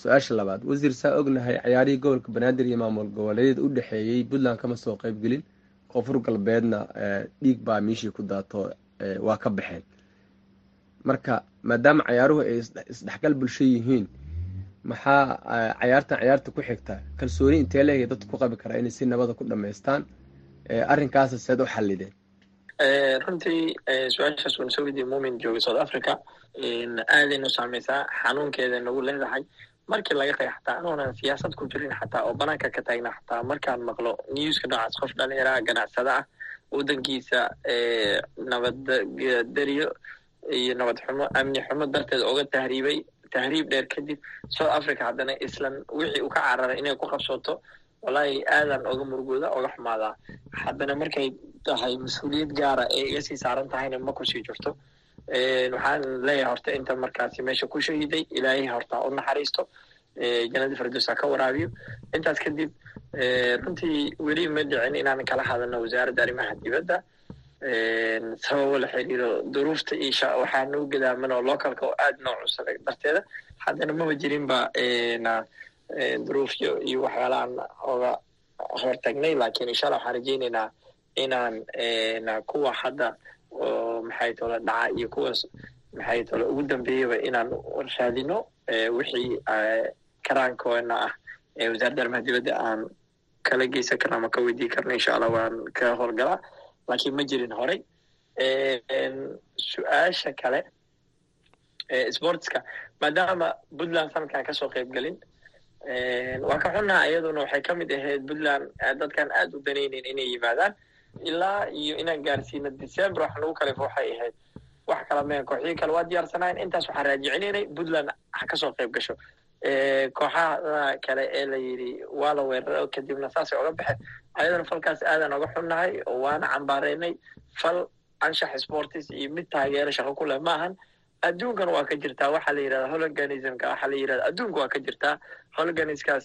su'aasha labaad wasiir saa ognahay cayaarihii gobolka banaadir iyo maamul goboleedyada u dhexeeyey puntland kama soo qeybgelin koonfur galbeedna dhiig baa miishii ku daato waa ka baxeen. Marka maadaama cayaaruhu ay isdhexgal bulsho yihiin maxaa cayaartan cayaarta ku xigta? Kalsooni intee leeyahay dadku ku qabi karaa inay si nabada ku dhammaystaan arrinkaasa seed u xallideen. Runtii su'aashaas waan soo muumin jooga south africa aadaynu saameysaa xanuunkeeda nagu leedahay markii laga qeex xataa anuunan siyaasad ku jirin xataa oo banaanka ka taagna xataa markaan maqlo newska noocaas qof dhalinyaraha ganacsada ah waddankiisa nabaddaryo iyo nabad xumo amni xumo darteed oga tahriibay tahriib dheer kadib south africa haddana islan wixii uu ka cararay inay ku qabsooto wallaahi aadan oga murugooda oga xumaadaa. Haddana markay tahay mas'uuliyad gaara ee iga sii saaran tahayna ma ku sii jirto waxaan leeyahay horta inta markaasi meesha ku shahiday ilaahay horta u naxariisto jannadii firdowsa ka waraabiyo. Intaas kadib runtii weli ma dhicin inaan kala hadalno wasaaradda arrimaha dibadda. Sababo la xiriiro duruufta iyo waxaa noo gadaaman oo localka oo aad noo cusub darteeda. Haddana maba jirinba duruufyo iyo waxyaalahan oga hortagnay laakiin insha allah waxaan rajeyneynaa inaan kuwa hadda oo maxay tole dhaca iyo kuwaas maxay tole ugu dambeeyaba inaan raadino wixii karaankoona ah ee wasaaradda arrimaha dibadda aan kala geysan karna ama ka weydii karna insha allah waan ka howlgalaa lakiin ma jirin horey. Su'aasha kale sportska maadaama puntland sanadkan ka soo qeyb gelin waa ka xunnaha iyaduna waxay ka mid ahayd puntland dadkan aad u danayneyn inay yimaadaan ilaa iyo inaan gaarsiino december waxa lagu kalifo waxay ahayd. Wax kala meen kooxihii kale waa diyaarsanayn. Intaas waxaan raajicinaynay puntland ha ka soo qeyb gasho. Kooxaha kale ee la yidhi waa la weeraro kadibna saasay oga baxeen. Ayadana falkaas aadan oga xunnahay oo waana cambaareynay fal anshax sportis iyo mid taageero shaqo ku leh maahan adduunkan waa ka jirtaa waxaa la yidhahda hologanismka waxaa la yidhahda adduunka waa ka jirtaa. Hologaniskaas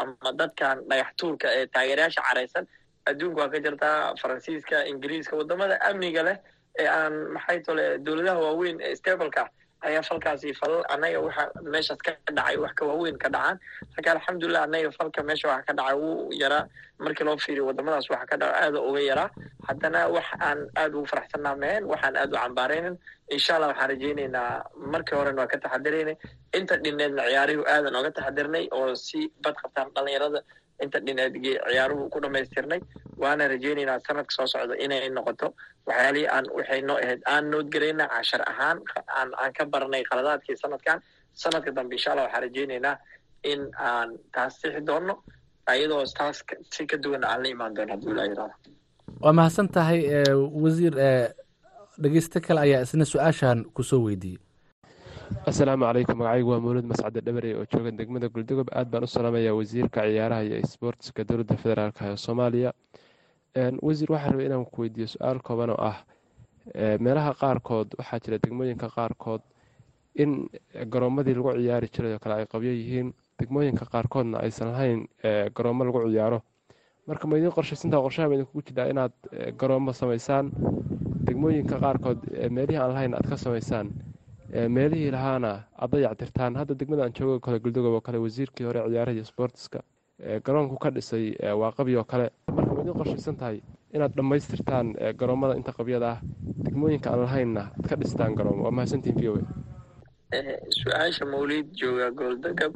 ama dadkan dhagax tuurka ee taageerayaasha caraysan adduunka waa ka jirtaa faransiiska ingiriiska waddamada amniga leh ee aan maxay tole dowladaha waaweyn ee stableka ayaa falkaasi fal annaga waxa meeshaas ka dhacay wax ka waaweyn ka dhacaan. Marka alxamdulilah annaga falka meesha waxa ka dhacay wuu yaraa. Markii loo fiiriyo wadamadaas waxa ka dhaca aada uga yaraa. Haddana wax aan aad ugu faraxsanaa mehen waxaan aad u cambaaraynin insha allah waxaan rajeyneynaa markii horena waa ka taxadiraynay inta dhineedna ciyaarihu aadan oga taxadirnay oo si bad qabtaan dhalinyarada inta dhineed ciyaaruhu ku dhamaystirnay waana rajeyneynaa sanadka soo socda inay noqoto. Waxyaalihii aan waxay noo ahayd aan noodgarayna cashar ahaan aan aan ka baranay qaladaadkii sanadkan. Sanadka dambe insha allah waxaan rajeyneynaa in aan taas sixi doono ayadoo taas si ka duwan aan la imaan doono hadduu ilaa yiraahdo waa mahadsan tahay wasiir dhegeyste kale ayaa isna su'aashan ku soo weydiiyey assalaamu calaykum magacaygu waa mawlid mascade dhabarey oo jooga degmada guldogob aad baan u salaamayaa wasiirka ciyaaraha iyo isboortiska dowladda federaalk ee soomaaliya. Wasiir waxaa rabay inaan ku weydiiyo su'aal kooban oo ah meelaha qaarkood waxaa jira degmooyinka qaarkood in garoomadii lagu ciyaari jiray oo kale ay qabyo yihiin. Degmooyinka qaarkoodna aysan lahayn garoomo lagu ciyaaro. Marka ma idiin qorshaha ma idinkugu jiraa inaad garoomo samaysaan. Degmooyinka qaarkood meelihii aan lahayn aad ka samaysaan meelihii lahaana aad dayactirtaan hadda degmada aan joogo kale guldogob oo kale wasiirkii hore ciyaaraha iyo sboortiska garoonku ka dhisay waa qabi oo kale. Marka ma idin qorshaysan tahay inaad dhammaystirtaan garoomada inta qabyada ah? Degmooyinka aan lahaynna ad ka dhistaan garoomo waa mahadsantiin v o su'aasha mawliid jooga gooldagab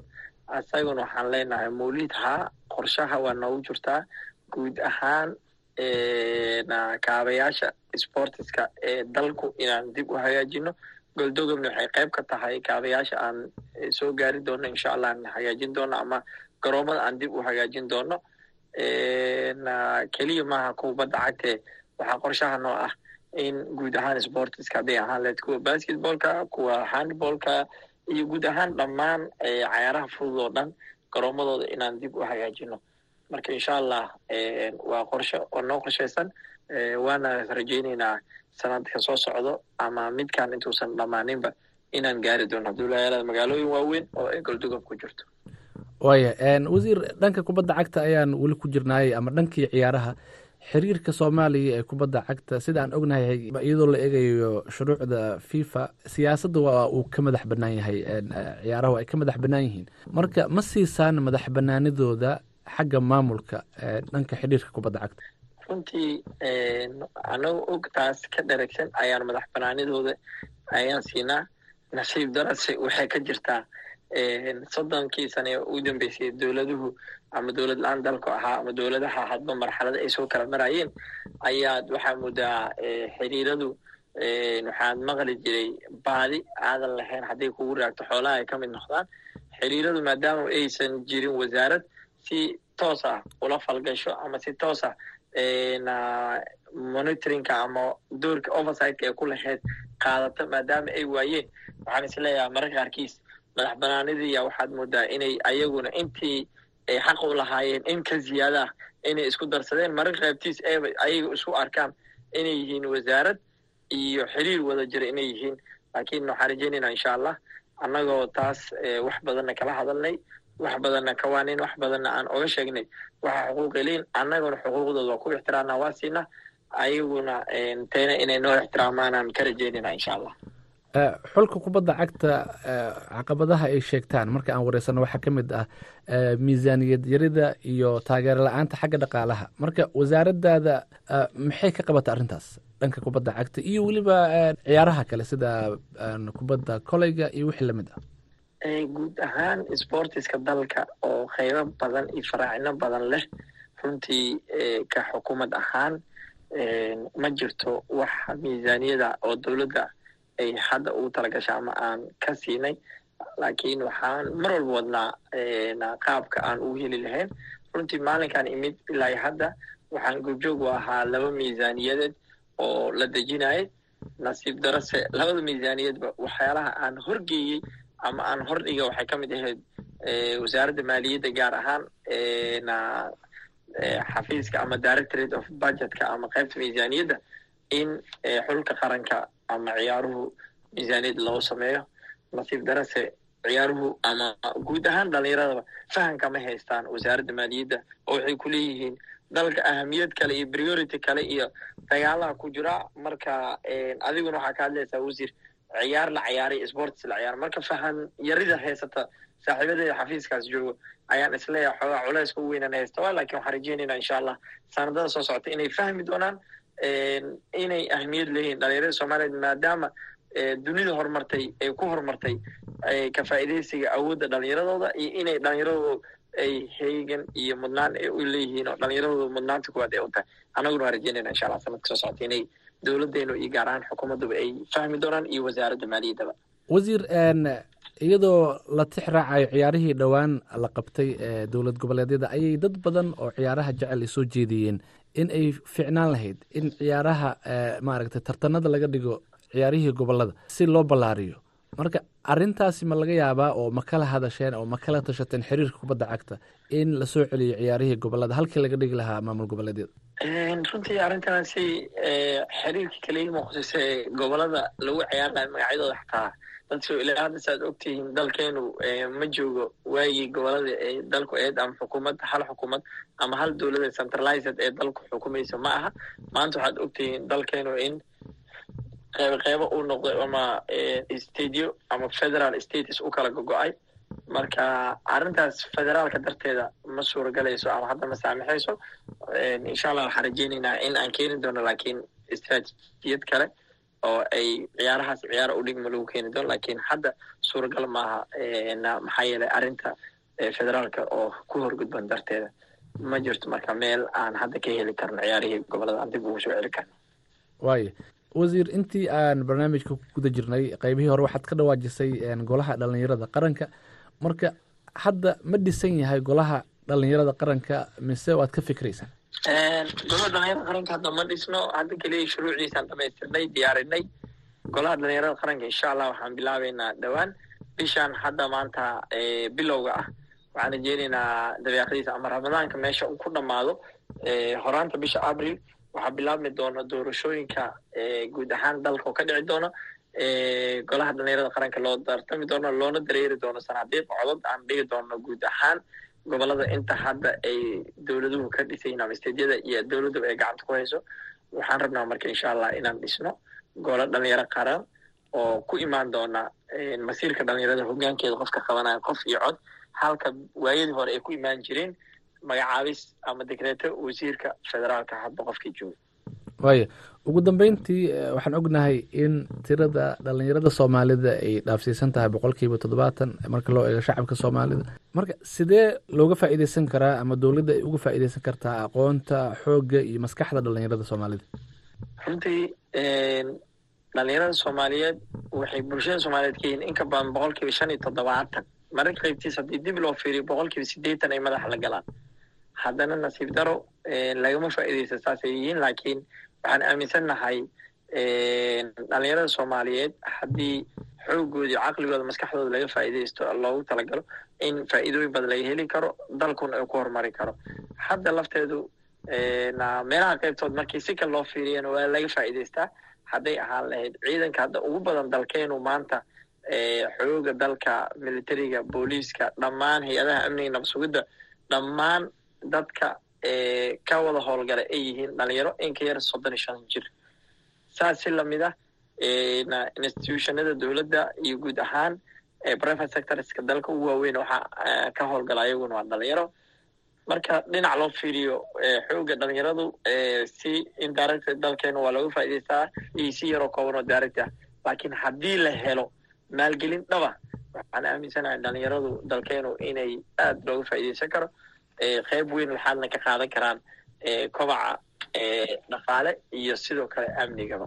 asaguna waxaan leenahay mawliid haa qorshaha waa noogu jirtaa guud ahaan kaabayaasha sportiska ee dalku inaan dib u hagaajino gooldogobna waxay qayb ka tahay kaabayaasha aan soo gaari doono insha allah aan hagaajin doono ama garoomada aan dib u hagaajin doono. Keliya maaha kuwa badda cagtee waxaa qorshaha noo ah in guud ahaan sportiska hadday ahaan leed kuwa basketballka kuwa handballka iyo guud ahaan dhammaan cayaaraha fudud oo dhan garoomadooda inaan dib u hagaajino. Marka insha allah waa qorshe oo noo qorshaysan waana rajayneynaa sanadka soo socdo ama midkan intuusan dhammaaninba inaan gaari doono. Layaalaada magaalooyin waaweyn oo ay goldogob ku jirto. Waaya wasiir dhanka kubadda cagta ayaan weli ku jirnaayey ama dhankii ciyaaraha xiriirka soomaaliya ee kubadda cagta. Sida aan ognahay iyadoo la eegayo shuruucda fifa siyaasadda waa uu ka madax bannaan yahay. Ciyaarahu ay ka madax bannaan yihiin. Marka ma siisaan madax bannaanidooda xagga maamulka dhanka xidhiirka kubadda cagta runtii anagu og taas ka dharagsan ayaan madax banaanidooda ayaan siinaa nasiib darase waxay ka jirtaa. Soddonkii sane ee ugu dambeysay dowladuhu ama dowlad la'aan dalku ahaa ama dowladaha hadba marxalada ay soo kala marayeen ayaad waxaa moodaa xiriiradu waxaad maqli jiray baadi aadan lahayn hadday kugu raagto xoolaha ay ka mid noqdaan. Xiriiradu maadaama aysan jirin wasaarad si toos ah ula falgasho ama si toos ah monitoringka ama doorka oversightka ee ku lahayd qaadata maadaama ay waayeen. Waxaan is leeyahay mararka qaarkiis madax banaanidiya waxaad moodaa inay ayaguna intii ay xaq u lahaayeen in ka ziyaada ah inay isku darsadeen. Mararka qaybtiis eeba ayaga isku arkaan inay yihiin wasaarad iyo xiriir wada jira inay yihiin. Laakiin waxaan rajaynaynaa insha allah annagoo taas wax badanna kala hadalnay wax badanna kawaanin wax badanna aan oga sheegnay. Waxa xuquuqi lein annaguna xuquuqdooda waa ku ixtiraamnaa waa siina ayaguna tayna inay noo ixtiraamaanaan ka rajaynayna insha allah. Xulka kubadda cagta caqabadaha ay sheegtaan marka aan wareysano waxaa ka mid ah miisaaniyad yarida iyo taageero la'aanta xagga dhaqaalaha. Marka wasaaraddaada maxay ka qabata arrintaas dhanka kubadda cagta iyo weliba ciyaaraha kale sida kubadda koleyga iyo wixii la mid ah guud ahaan sportiska dalka oo qaybo badan iyo faraacino badan leh runtii ka xukuumad ahaan ma jirto wax miisaaniyada oo dowladda ay hadda ugu talagasha ama aan ka siinay. Laakiin waxaan mar walba wadnaa qaabka aan ugu heli lahayn. Runtii maalinkan imid ilaa hadda waxaan goobjoog u ahaa laba miisaaniyadeed oo la dejinayay. Nasiib darase labada miisaaniyadba waxyaalaha aan horgeeyey ama aan hordhiga waxay ka mid ahayd wasaaradda maaliyadda gaar ahaan xafiiska ama directorate of budgetka ama qaybta miisaaniyadda in xulka qaranka ama ciyaaruhu miisaaniyad loo sameeyo. Nasiib darase ciyaaruhu ama guud ahaan dhalinyaradaba fahamka ma haystaan wasaaradda maaliyadda oo waxay ku leeyihiin dalka ahamiyad kale iyo priority kale iyo dagaalaha ku jira. Marka adiguna waxaa ka hadlaysaa wasiir ciyaar la ciyaaray sports la ciyaar. Marka fahan yarida haysata saaxiibadeeda xafiiskaas joogo ayaan is leeyahay xoogaa culayska u weynaan haysta. Waa laakiin waxaan rajaynaynaa insha allah sanadada soo socota inay fahmi doonaan inay ahmiyad leeyihiin dhalinyarada soomaaliyeed maadaama dunida horumartay ay ku horumartay ka faa'iidaysiga awoodda dhalinyaradooda iyo inay dhalinyaradooda ay heegan iyo mudnaan u leeyihiin oo dhalinyaradooda mudnaanta kuwaad ay u tahay. Annaguna waan rajaynayna insha allah sanadka soo socota inay dowladdeenu iyo gaar ahaan ay fahmi doonaan iyo wasaaradda maaliyaddaba. Wasiir iyadoo la tix raacayo ciyaarihii dhowaan la qabtay ee dowlad goboleedyada ayay dad badan oo ciyaaraha jecel ay soo jeediyeen in ay ficnaan lahayd in ciyaaraha maaragtay tartanada laga dhigo ciyaarihii gobollada si loo ballaariyo. Marka arintaasi ma laga yaabaa oo ma kala hadasheen oo ma kala tashateen xiriirka kubadda cagta in la soo celiyo ciyaarihii gobollada halkii laga dhigi lahaa maamul goboleedyada runtii arrintaasi xiriirka kaliya muqdise gobollada lagu ciyaar lahay magacyadooda xataa dadso ilaa hadda saad ogtihiin dalkeenu ma joogo waagii gobollada ee dalku eed ama xukuumad hal xukuumad ama hal dowladda centralized ee dalku xukumaysa ma aha. Maanta waxaad ogtihiin dalkeenu in qeybo qeybo uu noqday ama stadio ama federal states u kala gogo-ay. Marka arrintaas federaalka darteeda ma suuragalayso ama hadda ma saamixayso insha allah waxaan rajeyneynaa in aan keeni doono laakiin istraatijiyad kale oo ay ciyaarahaas ciyaara u dhigma lagu keeni doono. Lakiin hadda suuragal maaha maxaa yeelay arrinta federaalka oo ku horgudban darteeda. Ma jirto marka meel aan hadda ka heli karno ciyaarihii gobollada aan dib ugu soo celi karno. Waaya wasiir intii aan barnaamijka ku guda jirnay qeybihii hore waxaad ka dhawaajisay golaha dhalinyarada qaranka. Marka hadda ma dhisan yahay golaha dhalinyarada qaranka mise waad ka fikraysaan golaha dhalinyarada qaranka hadda ma dhisno hadda keliya shuruucdiisaan dhamaystirnay diyaarinay. Golaha dhalinyarada qaranka insha allah waxaan bilaabeynaa dhowaan bishaan hadda maanta bilowga ah waxaan rajeyneynaa dabeeqadiisa ama ramadaanka meesha uu ku dhammaado horaanta bisha abril waxaa bilaabmi doona doorashooyinka guud ahaan dalka oo ka dhici doona golaha dhalinyarada qaranka loo tartami doono loona dareeri doono sanadiiq codod aan dhigi doono guud ahaan gobollada inta hadda ay dowladuhu ka dhisayin ama steedyada iyo dowladduba ay gacanta ku hayso waxaan rabnaa marka insha allah inaan dhisno golo dhalinyaro qaran oo ku imaan doona masiirka dhalinyarada hogaankeeda qofka qabanaya qof iyo cod. Halka waayadii hore ay ku imaan jireen magacaabis ama dekreeto wasiirka federaalka hadba qofkii jooga. Waaya ugu dambeyntii waxaan ognahay in tirada dhalinyarada soomaalida ay dhaafsiisan tahay boqol kiiba toddobaatan marka loo eego shacabka soomaalida. Marka sidee looga faa'iideysan karaa ama dowladda ay uga faa'iideysan kartaa aqoonta xoogga iyo maskaxda dhalinyarada soomaalida? Runtii dhalinyarada soomaaliyeed waxay bulshada soomaaliyeed ka yihiin in ka badan boqol kiiba shan iyo toddobaatan. Mararka qaybtiis haddii dib loo fiiriyo boqol kiiba siddeetan ay madaxa la galaan. Haddana nasiib daro lagama faa'iideysa saasay yihiin laakiin waxaan aaminsannahay dhalinyarada soomaaliyeed haddii xoogoodii caqligooda maskaxdooda laga faa'iideysto loogu talagalo in faa'iidooyin badan laga heli karo dalkuna uu ku horumari karo. Hadda lafteedu meelaha qaybtood markii si kale loo fiiriyana waa laga faa'iideystaa hadday ahaan lahayd ciidanka hadda ugu badan dalkeenu maanta xooga dalka militariga booliiska dhammaan hay'adaha amniga nabsugidda dhammaan dadka ka wada howlgala ay yihiin dhalinyaro in ka yar soddon iyo shan jir. Saas si la mid ah institutionada dowladda iyo guud ahaan private sectorska dalka ugu waaweyn waxaa ka howlgala ayaguna waa dhalinyaro marka dhinac loo fiiriyo xooga dhalinyaradu si indirect dalkeena waa looga faa'iideystaa iyo si yaroo kooban oo direct ah. Laakiin haddii la helo maalgelin dhaba waxaan aaminsanahay dhalinyaradu dalkeenu inay aada looga faa'iideysan karo qeyb weyn waxaadna ka qaadan karaan kobaca dhaqaale iyo sidoo kale amnigaba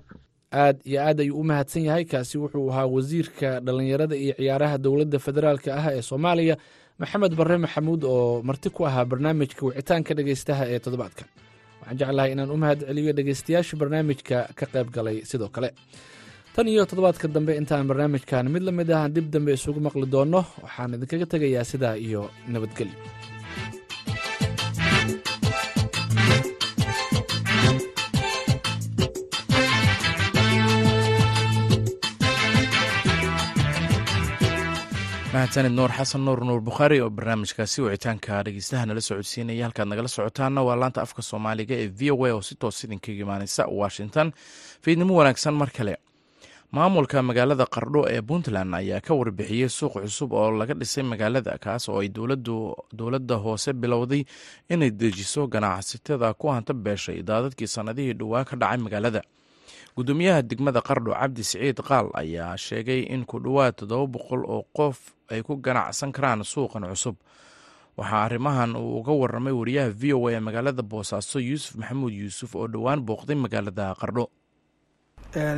aad iyo aad ayuu u mahadsan yahay kaasi wuxuu ahaa wasiirka dhalinyarada iyo ciyaaraha dowladda federaalka ah ee soomaaliya maxamed barre maxamuud oo marti ku ahaa barnaamijka wicitaanka dhegeystaha ee toddobaadkan. Waxaan jeclahay inaan u mahad celiyo dhegeystayaasha barnaamijka ka qayb galay sidoo kale. Tan iyo toddobaadka dambe intaan barnaamijkan mid la mid ah dib dambe isugu maqli doonno waxaan idinkaga tegayaa sidaa iyo nabadgelyo mahadsanid nuur xasan nuur nuur bukhaari oo barnaamijkaasi wicitaanka dhegeystaha nala socodsiinaya halkaad nagala socotaana waa laanta afka soomaaliga ee v o a oo si toos idinkaga imaaneysa washington. Fiidnimo wanaagsan mar kale. Maamulka magaalada qardho ee puntland ayaa ka warbixiyey suuq cusub oo laga dhisay magaalada kaas oo ay dowladda hoose bilowday inay dejiso ganacsatada ku hanta beeshay daadadkii sannadihii dhowaa ka dhacay magaalada gudoomiyaha degmada qardho cabdi siciid qaal ayaa sheegay in ku dhowaad toddoba boqol oo qof ay ku ganacsan karaan suuqan cusub. Waxaa arrimahan uu uga waramay wariyaha v o a ee magaalada boosaaso yuusuf maxamuud yuusuf oo dhowaan booqday magaalada qardho.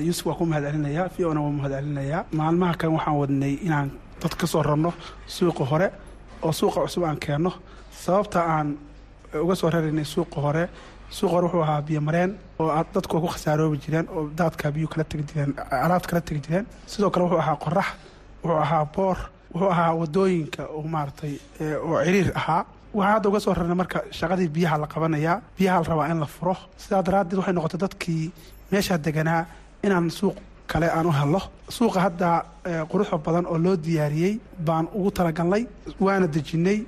Yuusuf waa ku mahad v ona waa mahad maalmaha kan waxaan wadnay inaan dad ka soo rarno suuqa hore oo suuqa cusub aan keenno sababta aan uga soo raraynay suuqa hore suuq hore wuxuu ahaa biyo oo dadku waa ku khasaaroobi jireen oo daadka biyu kala tegi jireen alaabta kala tegi jireen. Sidoo kale wuxuu ahaa qorax wuxuu ahaa boor wuxuu ahaa waddooyinka oo maaragtay oo ciriir ahaa. Waxaa hadda uga soo rarnay marka shaqadii biyaha la qabanayaa biyaha la rabaa in la furo. Sidaa daraaddeed waxay noqotay dadkii meeshaa deganaa inaan suuq kale aan u helno suuqa hadda quruxo badan oo loo diyaariyey baan ugu talagalnay waana dejinnay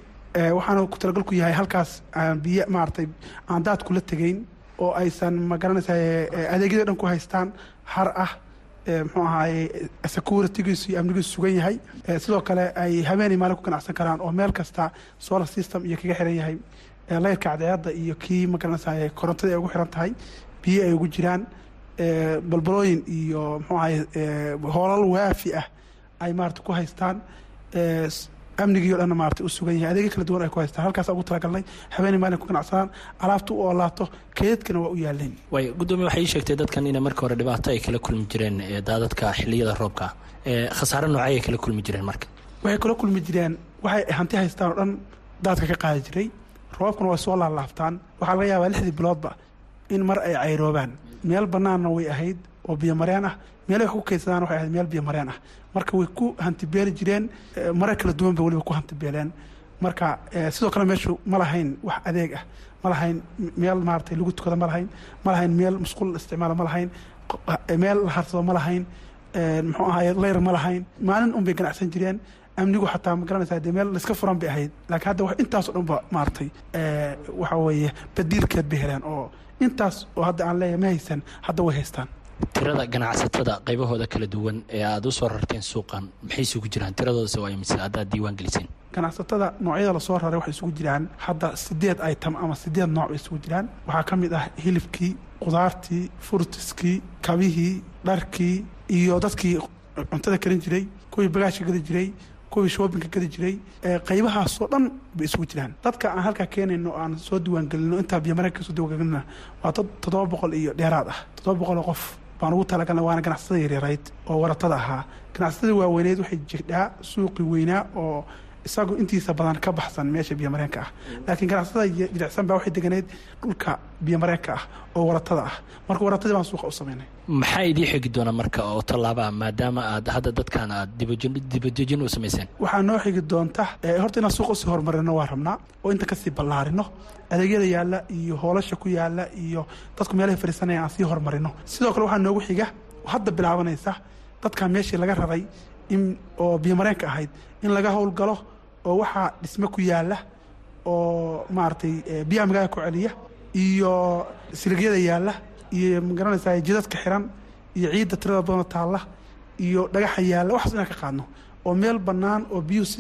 waxaana ku talagalku yahay halkaas aan biyo maaragtay aan daad kula tegayn oo aysan ma garanaysaa adeegyada dhan ku haystaan har ah muxuu ahaaye securitygiisu iyo amnigiisu sugan yahay. Sidoo kale ay habeenay maalin ku ganacsan karaan oo meel kasta solar system iyo kaga xiran yahay. Layrka cadceedda iyo kii magaranaysaye korontada ay ugu xiran tahay biyo ay ugu jiraan. Balbalooyin iyo muxuu ahaye hoolal waafi ah ay maarata ku haystaan amnigii o dhanna maarata u sugan yahay. Adeegyo kala duwan ay ku haystaan. Halkaas ugu talagalnay habeenay maalin ku ganacsadaan alaabta u oolaato keedadkana waa u yaaleen way guddoomiye waxay ii sheegtay dadkan inay marka hore dhibaato ay kala kulmi jireen daadadka xilliyada roobka khasaare noocay ay kala kulmi jireen marka waxay kala kulmi jireen waxay hanti haystaan oo dhan daadka ka qaadi jiray. Roobkuna way soo laalaaftaan waxaa laga yaabaa lixdii biloodba in mar ay cayroobaan. Meel banaanna way ahayd oo biyomareen ah meel wax ku kaydsadaan waxay ahayd meel biyomareen ah. Marka way ku hantibeeli jireen marar kala duwan bay weliba ku hantibeeleen. Marka sidoo kale meeshu ma lahayn wax adeeg ah. Ma lahayn meel maaratay lagu tukado ma lahayn. Ma lahayn meel musqul isticmaalo ma lahayn. Meel la harsado ma lahayn. Muxuu ahaye leyr ma lahayn. Maalin un bay ganacsan jireen. Amnigu xataa ma garanaysaa dee meel laiska furan bay ahayd. Laakiin hadda intaas o dhan ba maaragtay waxa weeye badiilkeed bay heleen oo intaas oo hadda aan leeyahay ma haysan hadda way haystaan tirada ganacsatada qaybahooda kala duwan ee aada u soo rarteen suuqan maxay isugu jiraan? Tiradoodase waa imise haddaad diiwaan geliseen ganacsatada noocyada la soo raray waxay isugu jiraan. Hadda sideed item ama sideed nooc bay isugu jiraan. Waxaa ka mid ah hilibkii qudaartii furtiskii kabihii dharkii iyo dadkii cuntada karin jiray kuwii bagaashka gadi jiray kuwii shoobinka gadi jiray. Qaybahaasoo dhan bay isugu jiraan. Dadka aan halkaa keenayno aan soo diiwaangelino intaa biyomareenka ka soo diiwaangelina waa dad toddoba boqol iyo dheeraad ah. Toddoba boqol oo qof baan ugu talagalnay waana ganacsatada yaryarayd oo waratada ahaa. Ganacsatada waaweyneyd waxay jirdhaa suuqi weynaa oo isagu intiisa badan ka baxsan meesha biyomareenka ah. Laakiin ganacsatada jilicsan baa waxay deganeyd dhulka biyomareenka ah oo waratada ah. Marka waratadii baan suuqa u sameynay. Maxaa idii xigi doona marka oo tallaabaa maadaama aad hadda dadkan aad dibadejin u samayseen waxaa noo xigi doonta horta inaan suuqa u sii horumarino waa rabnaa oo inta ka sii ballaarino adeegyada yaalla iyo hoolasha ku yaalla iyo dadku meelahay fadhiisanaya aan sii horumarino sidoo kale waxaa noogu xiga hadda bilaabanaysa dadkan meeshii laga raray in oo biyomareenka ahayd in laga howlgalo oo waxaa dhisme ku yaalla oo maaragtay biyaha magaalada ku celiya iyo siligyada yaalla iyo ma garanaysaa jidadka xiran iyo ciidda tirada badana taalla iyo dhagaxa yaalla. Waxaas inaan ka qaadno oo meel bannaan oo biyuhu si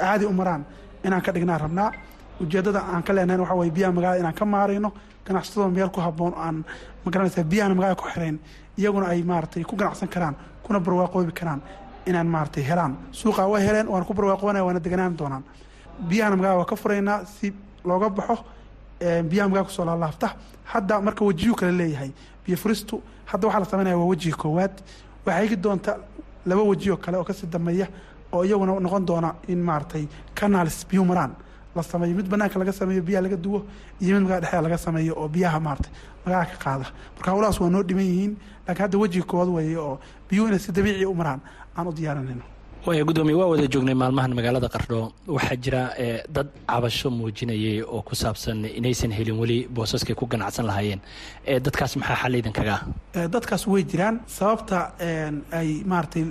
caadi u maraan inaan ka dhignaan rabnaa. Ujeeddada aan ka leenahayn waxa weye biyaha magaalada inaan ka maarayno ganacsatada meel ku habboon aan ma garanaysaa biyahana magaalada ku xirayn iyaguna ay maaragtay ku ganacsan karaan kuna barwaaqoobi karaan inaan maaragtay helaan. Suuqa waa heleen waana ku barwaaqoonaya waana deganaan doonaan. Biyahana magaalada waa ka furaynaa si looga baxo biyaha magaalada ku soo laalaafta hadda marka wejiyuu kale leeyahay biyo furistu hadda waxaa la sameynaya waa wejiga koowaad. Waxaa higi doonta laba wejioo kale oo ka sii dambeeya oo iyaguna noqon doona in maaragtay canals biyu maraan. La sameeyo mid banaanka laga sameeyo biyaha laga duwo iyo mid magala dhexeeda laga sameeyo oo biyaha maaragtay magaala ka qaada. Marka howlahaas waa noo dhiman yihiin laakiin hadda wejiga koowaad weeye oo biyuhu inay si dabiiciya u maraan aan u diyaarinayno waaya guddoomiye waa wada joognay maalmahan magaalada qardho. Waxaa jira dad cabasho muujinayay oo ku saabsan inaysan helin weli boosaskay ku ganacsan lahaayeen. Dadkaas maxaa xal idinkaga dadkaas way jiraan. Sababta ay maaragtay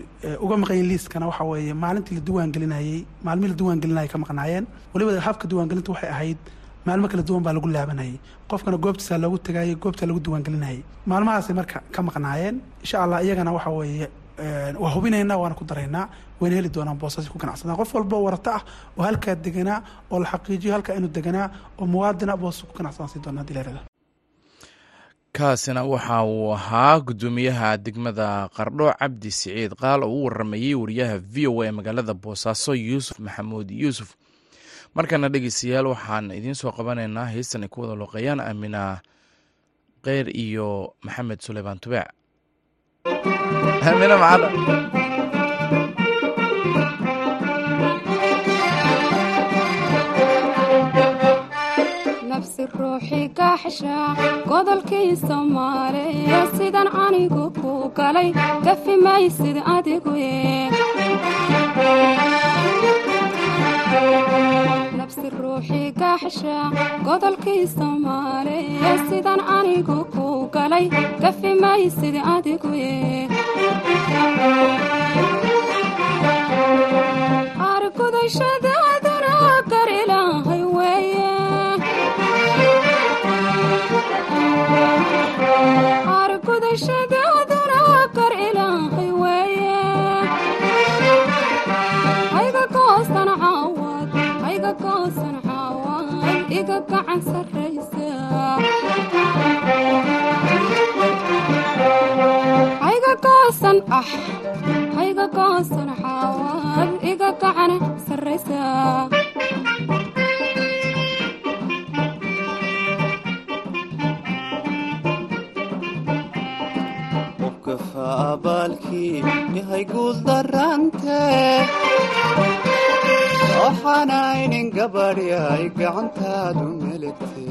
uga maqanyiin liiskana waxaa weeye maalintii la diiwaangelinayey maalmihii la diiwaangelinayay ka maqnaayeen. Weliba habka diiwaangelinta waxay ahayd maalmo kala duwan baa lagu laabanayay. Qofkana goobtiisa loogu tagayay goobta lagu diiwaangelinayay maalmahaasay marka ka maqnaayeen insha allah iyagana waxa weeye waa hubinaynaa waana ku daraynaa wayna heli doonaan boosasi ku ganacsadaan qof walba warata ah oo halkaa deganaa oo la xaqiijiyo halkaa inuu deganaa oo muwaadina boosas ku ganacsadaan sii doonaa dileerada. Kaasina waxa uu ahaa guddoomiyaha degmada qardho cabdi siciid qaal oo u waramayey wariyaha v o a magaalada boosaaso yuusuf maxamuud. Yuusuf markana dhegeystayaal waxaan idiin soo qabanaynaa heystan ku wada loqeeyaan aamina keyr iyo maxamed suleymaan tubeec aamina macada nafsi ruuxi gaxsha godolkii soomaaliya sidan anigu ku galay gafi maysid adigu nafsi ruuxi gaxsha godolkii soomaaliya sidan anigu galay gafi maysid adigu argudashadaaduna ah hayga goosan xaawaad iga gacan sarraysa. Qofka abaalkii yahay guul darante waxaanaynin gabadh yahay gacantaadu meligte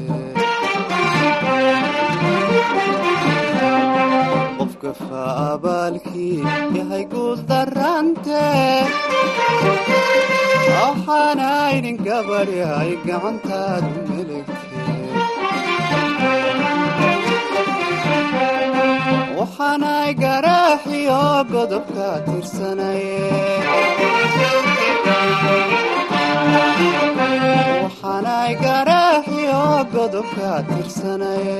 qofka faabaalkii yahay guul darante waxaanaynin gabadh yahay gacantaadu meligte waxaanay garaaxiyo godobka tirsanaye. Waxaanay garaaxiyo godobka tirsanaye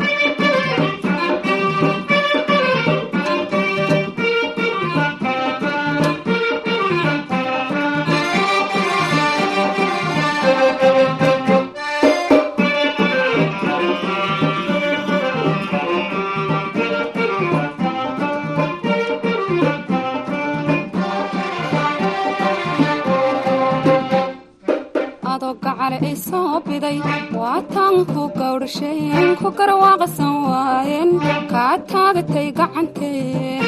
soo biday waataan ku gawdhasheen ku garwaaqsan waayeen kaa taagatay gacantee.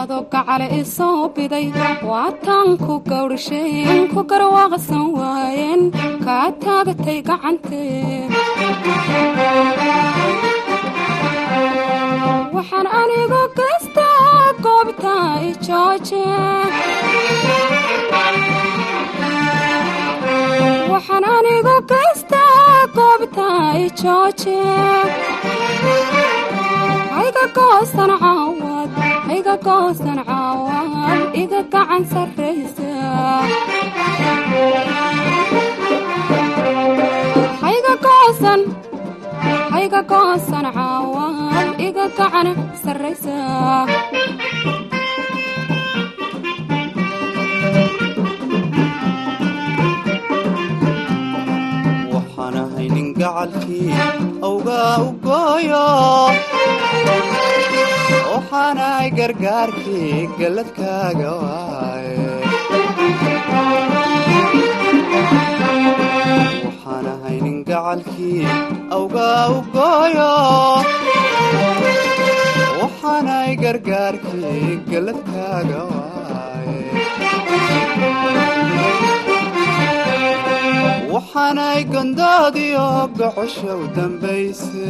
Adoo gacale i biday waataan ku gawdhasheen ku garwaaqsan waayeen kaa taagatay gacantee. Waxaan anigu gaystaa goobta i waxaan anigu gaystaa goobta i jooje hayga goosan caawad hayga goosan caawad iga gacan sarraysa hayga goosan hayga goosan caawad iga gacan sarraysa gacalkii awgaa u gooyo. Waxaanahay gargaarkii galladkaaga waaye waxaan ahay nin gacalkii awgaa u gooyo. Waxaanahay gargaarkii galladkaaga waaye waxaanay gondoodiyo gocosha u dambayse.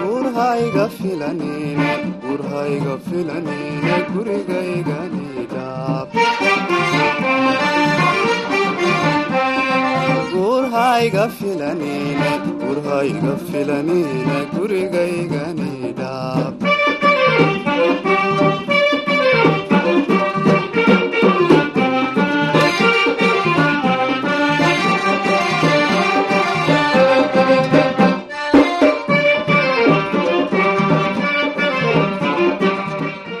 Gurhayga filanine gurhayga gurhayga filanine gurhayga filanine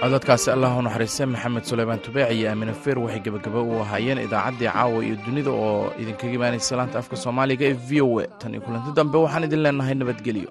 codadkaasi allah u naxariistay maxamed suleymaan tubeec iyo aamine feer waxay gebagaba u ahaayeen idaacaddii caawa iyo dunida oo idinkaga imaanaysa laanta afka soomaaliga ee v o a. Tan iyo kulanti dambe waxaan idin leenahay nabadgelyo